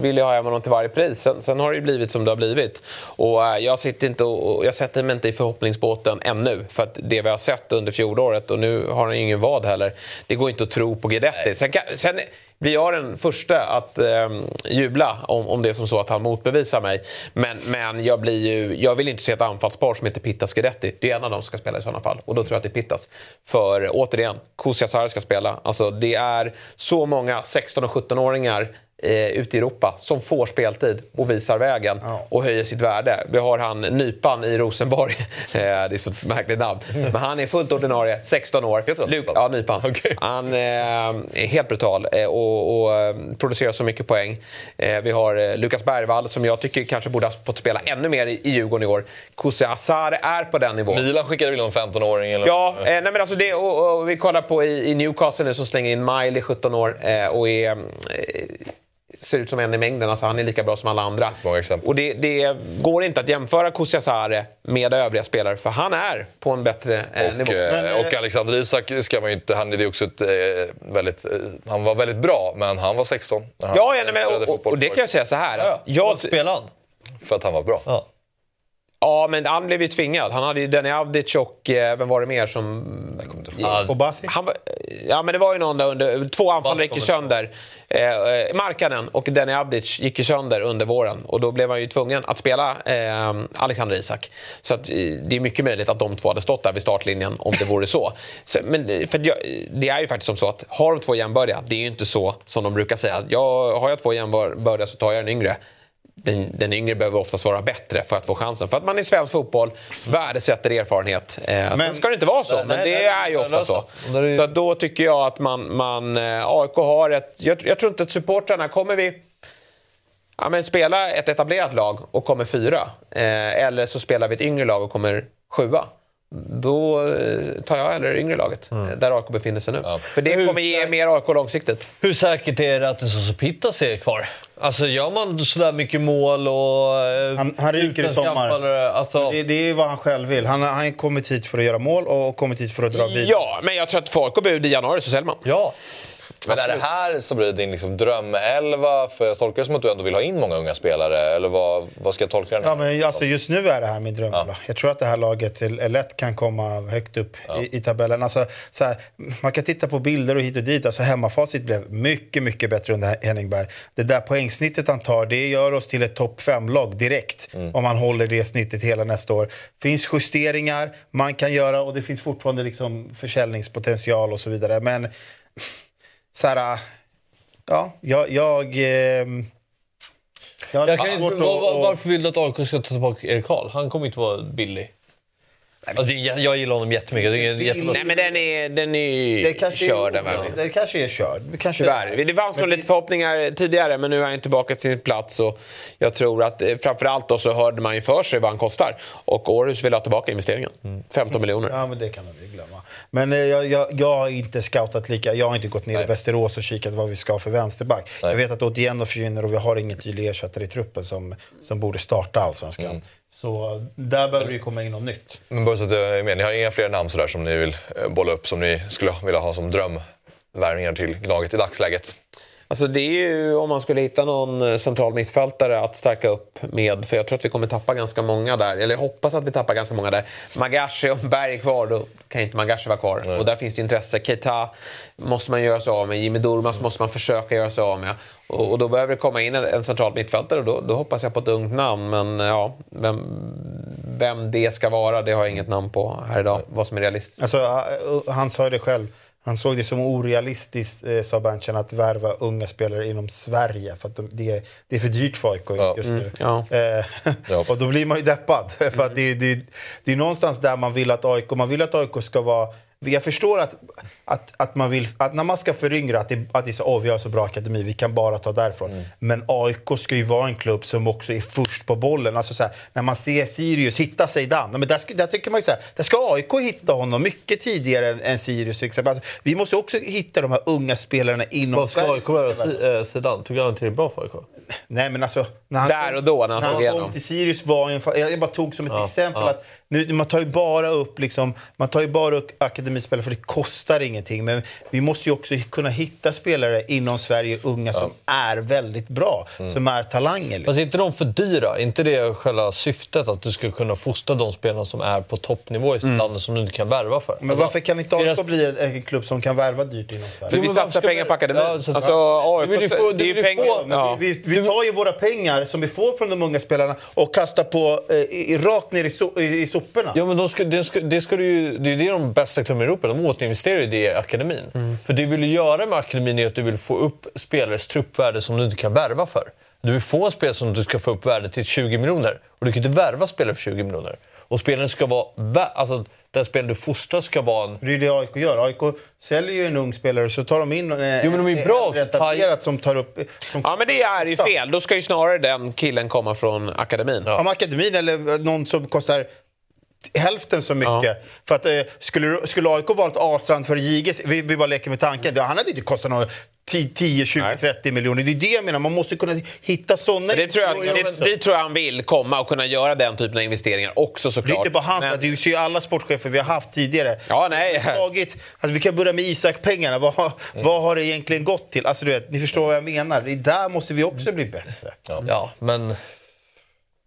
ville ha hem honom till varje pris. Sen, sen har det ju blivit som det har blivit. Och eh, jag sitter inte och, och jag sätter mig inte i förhoppningsbåten ännu. För att det vi har sett under fjolåret, och nu har han ju ingen vad heller, det går inte att tro på Guidetti. Sen, kan, sen blir jag den första att eh, jubla om, om det är som så att han motbevisar mig. Men, men jag, blir ju, jag vill inte se ett anfallspar som heter Pittas Guidetti. Det är en av dem som ska spela i sådana fall. Och då tror jag att det är Pittas. För återigen, Kusiasar ska spela. Alltså, det är så många 16 och 17-åringar eh, ute i Europa som får speltid och visar vägen och höjer sitt värde. Vi har han Nypan i Rosenborg. Eh, det är så märkligt namn. Men han är fullt ordinarie, 16 år. Heter han Nypan? Ja, Nypan. Han eh, är helt brutal eh, och, och producerar så mycket poäng. Vi har Lukas Bergvall som jag tycker kanske borde ha fått spela ännu mer i, Djurgården i år. Kuse Asar är på den nivån. Milan skickade väl någon 15-åring? Eller? Ja, nej men alltså det, och, och vi kollar på i, i Newcastle nu som slänger in Miley, 17 år, och är, ser ut som en i mängden. Alltså han är lika bra som alla andra. Och det, det går inte att jämföra Kusiasare med övriga spelare för han är på en bättre eh, Och, nivå. eh, Men, eh, och Alexander Isak ska man ju inte... Han, det är också ett, eh, väldigt, eh, han var väldigt bra, men han var 16 när han Ja, ja nej, men, och, och, och det kan jag säga så här. Ja, ja. Jag, spelade han? För att han var bra. Ja. Ja, men han blev ju tvingad. Han hade ju Denny Avdic och eh, vem var det mer som... Ja, Och Basi? Han var, ja, men det var ju någon där under... Två anfall gick ju sönder. Eh, eh, Markkanen och Denny Avdic gick ju sönder under våren. Och då blev han ju tvungen att spela eh, Alexander Isak. Så att, eh, det är mycket möjligt att de två hade stått där vid startlinjen om det vore så. så men för jag, det är ju faktiskt som så att har de två jämbördiga, det är ju inte så som de brukar säga. Jag, har jag två jämbördiga så tar jag den yngre. Den, den yngre behöver oftast vara bättre för att få chansen. För att man i svensk fotboll värdesätter erfarenhet. Eh, men, ska det inte vara så, Nej, men det nej, är ju ofta nej, så. är- Så då tycker jag att man, man eh, AIK har ett... Jag, jag tror inte att supportrarna, kommer vi ja, men spela ett etablerat lag och kommer fyra, eh, eller så spelar vi ett yngre lag och kommer sjua. Då eh, tar jag hellre det yngre laget, Mm. eh, där AIK befinner sig nu. Ja. För det kommer ge mer AIK långsiktigt. Hur säkert är det att en Soso Pittas är kvar? Alltså gör man sådär mycket mål och... eh, Han- han ryker i sommar. Alltså, Det, det är vad han själv vill. Han har kommit hit för att göra mål och kommit hit för att dra vidare. Ja, men jag tror att för AIK bud i januari så säljer man. ja. Men är det här som blir din liksom drömelva? För jag tolkar det som att du ändå vill ha in många unga spelare. Eller vad, vad ska jag tolka den Ja, men alltså just nu är det här min dröm. Ja. Jag tror att det här laget lätt kan komma högt upp i, i tabellen. Alltså, så här, man kan titta på bilder och hit och dit. Alltså, hemmafacit blev mycket, mycket bättre under Henningberg. Det där poängsnittet han tar, det gör oss till ett topp 5-lag direkt. Om man håller det snittet hela nästa år. finns justeringar man kan göra och det finns fortfarande liksom försäljningspotential och så vidare. Men så här, ja, jag... jag ehm, jag Jag kan inte, var, var, varför vill du att AIK ska ta tillbaka Erik Karl? Han kommer inte vara billig. Alltså, är- jag gillar honom jättemycket. Det är jättebra... Nej, men den är, den är Det kanske körd. är, den väl. det kanske är körd. Det kanske Tyvärr. Det fanns nog lite förhoppningar tidigare men nu är han tillbaka till sin plats och jag tror att eh, framförallt då så hörde man ju för sig vad han kostar och Århus vill ha tillbaka investeringen. 15 miljoner. Ja, men det kan man ju glömma. Men eh, jag, jag, jag har inte scoutat lika. Jag har inte gått ner i Västerås och kikat vad vi ska ha för vänsterback. Nej. Jag vet att Otieno försvinner och vi har ingen tydlig ersättare i truppen som, som borde starta allsvenskan. Så där behöver det komma in något nytt. Men bara så att jag är med, ni har inga fler namn sådär som ni vill eh, bolla upp som ni skulle vilja ha som drömvärvningar till laget i dagsläget? Alltså det är ju om man skulle hitta någon eh, central mittfältare att stärka upp med. För jag tror att vi kommer tappa ganska många där. Eller jag hoppas att vi tappar ganska många där. Magashi, om Berg är kvar då kan inte Magashi vara kvar. Och där finns det intresse. Keita måste man göra sig av med. Jimmy Durmaz måste man försöka göra sig av med. Och, och då behöver det komma in en, en central mittfältare och då, då hoppas jag på ett ungt namn. Men eh, ja, vem, vem det ska vara det har jag inget namn på här idag. Vad som är realistiskt. Alltså, eh, han sa ju det själv. Han såg det som orealistiskt, eh, sa Berntsen, att värva unga spelare inom Sverige. För att de, det, är, det är för dyrt för AIK Ja. just nu. ja. Eh, och då blir man ju deppad. för att det, det, det är någonstans där man vill att AIK, man vill att AIK ska vara jag förstår att, att, att man vill, att när man ska föryngra, att det, att det är så, oh, vi har så bra akademi, vi kan bara ta därifrån. Mm. Men AIK ska ju vara en klubb som också är först på bollen. Alltså så här, när man ser Sirius hitta Zeidan, men där, ska, där tycker man ju så här, där ska AIK hitta honom mycket tidigare än, än Sirius. exempel. Alltså, vi måste också hitta de här unga spelarna inom Vad ska. AIK göra? eh, Zidane? Tycker han till bra för AIK? Nej, men alltså, när han Där och då, när han när han igenom. kom till Sirius var en, jag bara tog som ett Ja, exempel ja. att nu, man tar ju bara upp liksom, man tar ju bara upp akademispelare för det kostar ingenting. Men vi måste ju också kunna hitta spelare inom Sverige, unga, som är väldigt bra. Mm. Som är talanger. Liksom. Fast är inte de för dyra? Är inte det själva syftet? Att du ska kunna fostra de spelarna som är på toppnivå i landet som du inte kan värva för? Men varför kan inte AIK deras- bli en, en klubb som kan värva dyrt inom Sverige? För vi satsar ska pengar vi- på akademin. Ja, så- alltså, Ja. AIK, Du vill ju få- det är ju du vill pengar. få- Ja. vi, vi, vi tar ju våra pengar som vi får från de unga spelarna och kastar på eh, i, rakt ner i, so, i, i soporna. Ja, men de ska, det, ska, det, ska du ju, det är ju det de bästa klubbarna i Europa de återinvesterar i det i akademin. För det du vill göra med akademin är att du vill få upp spelares truppvärde som du inte kan värva för. Du vill få en spelare som du ska få upp värde till 20 miljoner. Och du kan inte värva spelare för 20 miljoner. Och spelaren ska vara... Alltså, den spelaren du fostrar ska vara en... Det är det AIK gör. AIK säljer ju en ung spelare så tar de in eh, Jo, men de är ju bra en etablerat som tar upp... Som, Ja, men det är ju fel. Då ska ju snarare den killen komma från akademin. Om akademin eller någon som kostar hälften så mycket. För att, eh, skulle, skulle AIK valt Astrand för JG, vi, vi bara leker med tanken, han hade inte kostat något 10, 20, Nej. 30 miljoner. Det är det jag menar, man måste kunna hitta sådana... Det tror, jag, det, det tror jag han vill komma och kunna göra den typen av investeringar också Det är såklart. inte bara hans, Men- det är ju alla sportchefer vi har haft tidigare. Ja, nej. Tagit, alltså vi kan börja med Isak-pengarna. Vad, har- vad har det egentligen gått till? Alltså, du vet, ni förstår vad jag menar. Det är där måste vi också bli bättre, Ja, men...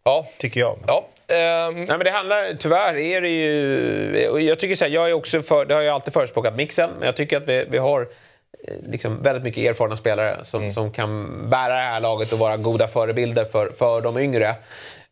Ja. tycker jag. ja. Ehm, Nej, men det handlar, tyvärr är det ju... Jag tycker så här, jag är också för, det har jag alltid förespråkat mixen, men jag tycker att vi, vi har eh, liksom väldigt mycket erfarna spelare som, som kan bära det här laget och vara goda förebilder för, för de yngre.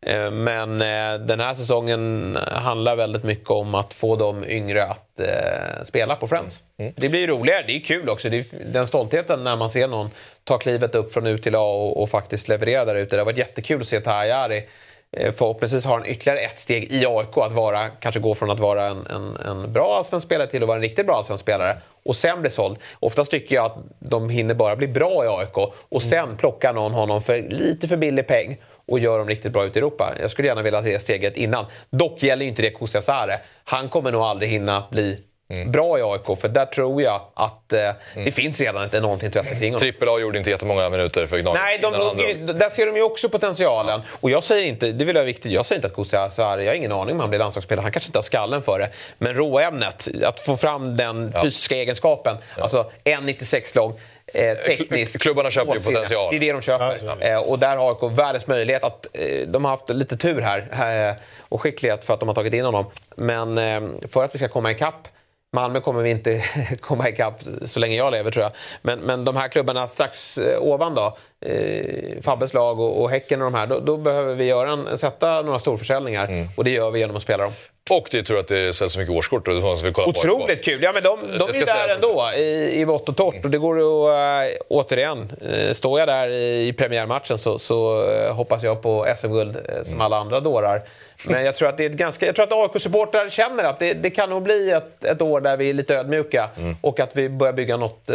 Eh, Men eh, den här säsongen handlar väldigt mycket om att få de yngre att eh, spela på Friends. Det blir ju roligare, det är kul också. Är den stoltheten när man ser någon ta klivet upp från U till A och, och faktiskt leverera där ute. Det har varit jättekul att se Tahayari förhoppningsvis har han ytterligare ett steg i AIK att vara, kanske gå från att vara en, en, en bra allsvensk spelare till att vara en riktigt bra allsvensk spelare och sen bli såld. Oftast tycker jag att de hinner bara bli bra i AIK och sen plockar någon honom för lite för billig peng och gör dem riktigt bra ute i Europa. Jag skulle gärna vilja se steget innan. Dock gäller inte det Sare. Han kommer nog aldrig hinna bli bra i AIK för där tror jag att eh, det finns redan ett enormt intresse kring honom. Trippel A gjorde inte jättemånga minuter för Gnaget. Nej, de, de, där ser de ju också potentialen. Och jag säger inte, det vill jag viktigt, jag säger inte att Asare, jag har ingen aning om han blir landslagsspelare, han kanske inte har skallen för det. Men råämnet, att få fram den fysiska egenskapen, alltså 1,96 lång, eh, teknisk. Klubbarna köper ju potential. Det är det de köper. Ja, eh, och där har AIK världens möjlighet att, eh, de har haft lite tur här eh, och skicklighet för att de har tagit in honom. Men eh, för att vi ska komma ikapp Malmö kommer vi inte komma ikapp så länge jag lever tror jag. Men, men de här klubbarna strax eh, ovan då, eh, Fabbes lag och, och Häcken och de här, då, då behöver vi göra en, sätta några storförsäljningar. Mm. Och det gör vi genom att spela dem. Och det tror jag att det säljs så mycket årskort. Och är vill kolla på Otroligt kul! Ja, men de, de Det är ju där ändå i, i vått och torrt. Och det går att, äh, återigen, äh, står jag där i, premiärmatchen så, så äh, hoppas jag på SM-guld äh, som alla andra dårar. Men jag tror att, det är ett ganska, jag tror att AIK-supportrar känner att det, det kan nog bli ett, ett år där vi är lite ödmjuka och att vi börjar bygga något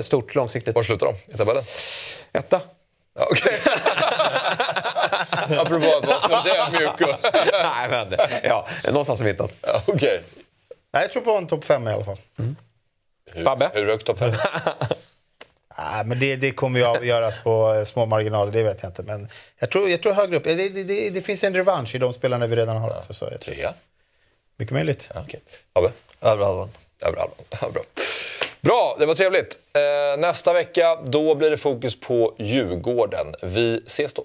stort långsiktigt. Var slutar de i tabellen? Etta. Ja, Okej. Apropå att vara som lite ödmjuk. Nej, men, ja, någonstans i mitten. Ja, Okej. Nej, jag tror på en topp fem i alla fall. Hur- Fabbe? Hur högt topp fem? Nej, men det, det kommer ju avgöras på eh, små marginaler, det vet jag inte. Men jag tror, jag tror högre upp. Det, det, det, det finns en revansch i de spelarna vi redan har. också, Så jag tror, Trea? mycket möjligt. Ja, okej. Fabbe? Övre halvan. Över halvan. Ja, bra. Bra, det var trevligt. Eh, nästa vecka då blir det fokus på Djurgården. Vi ses då.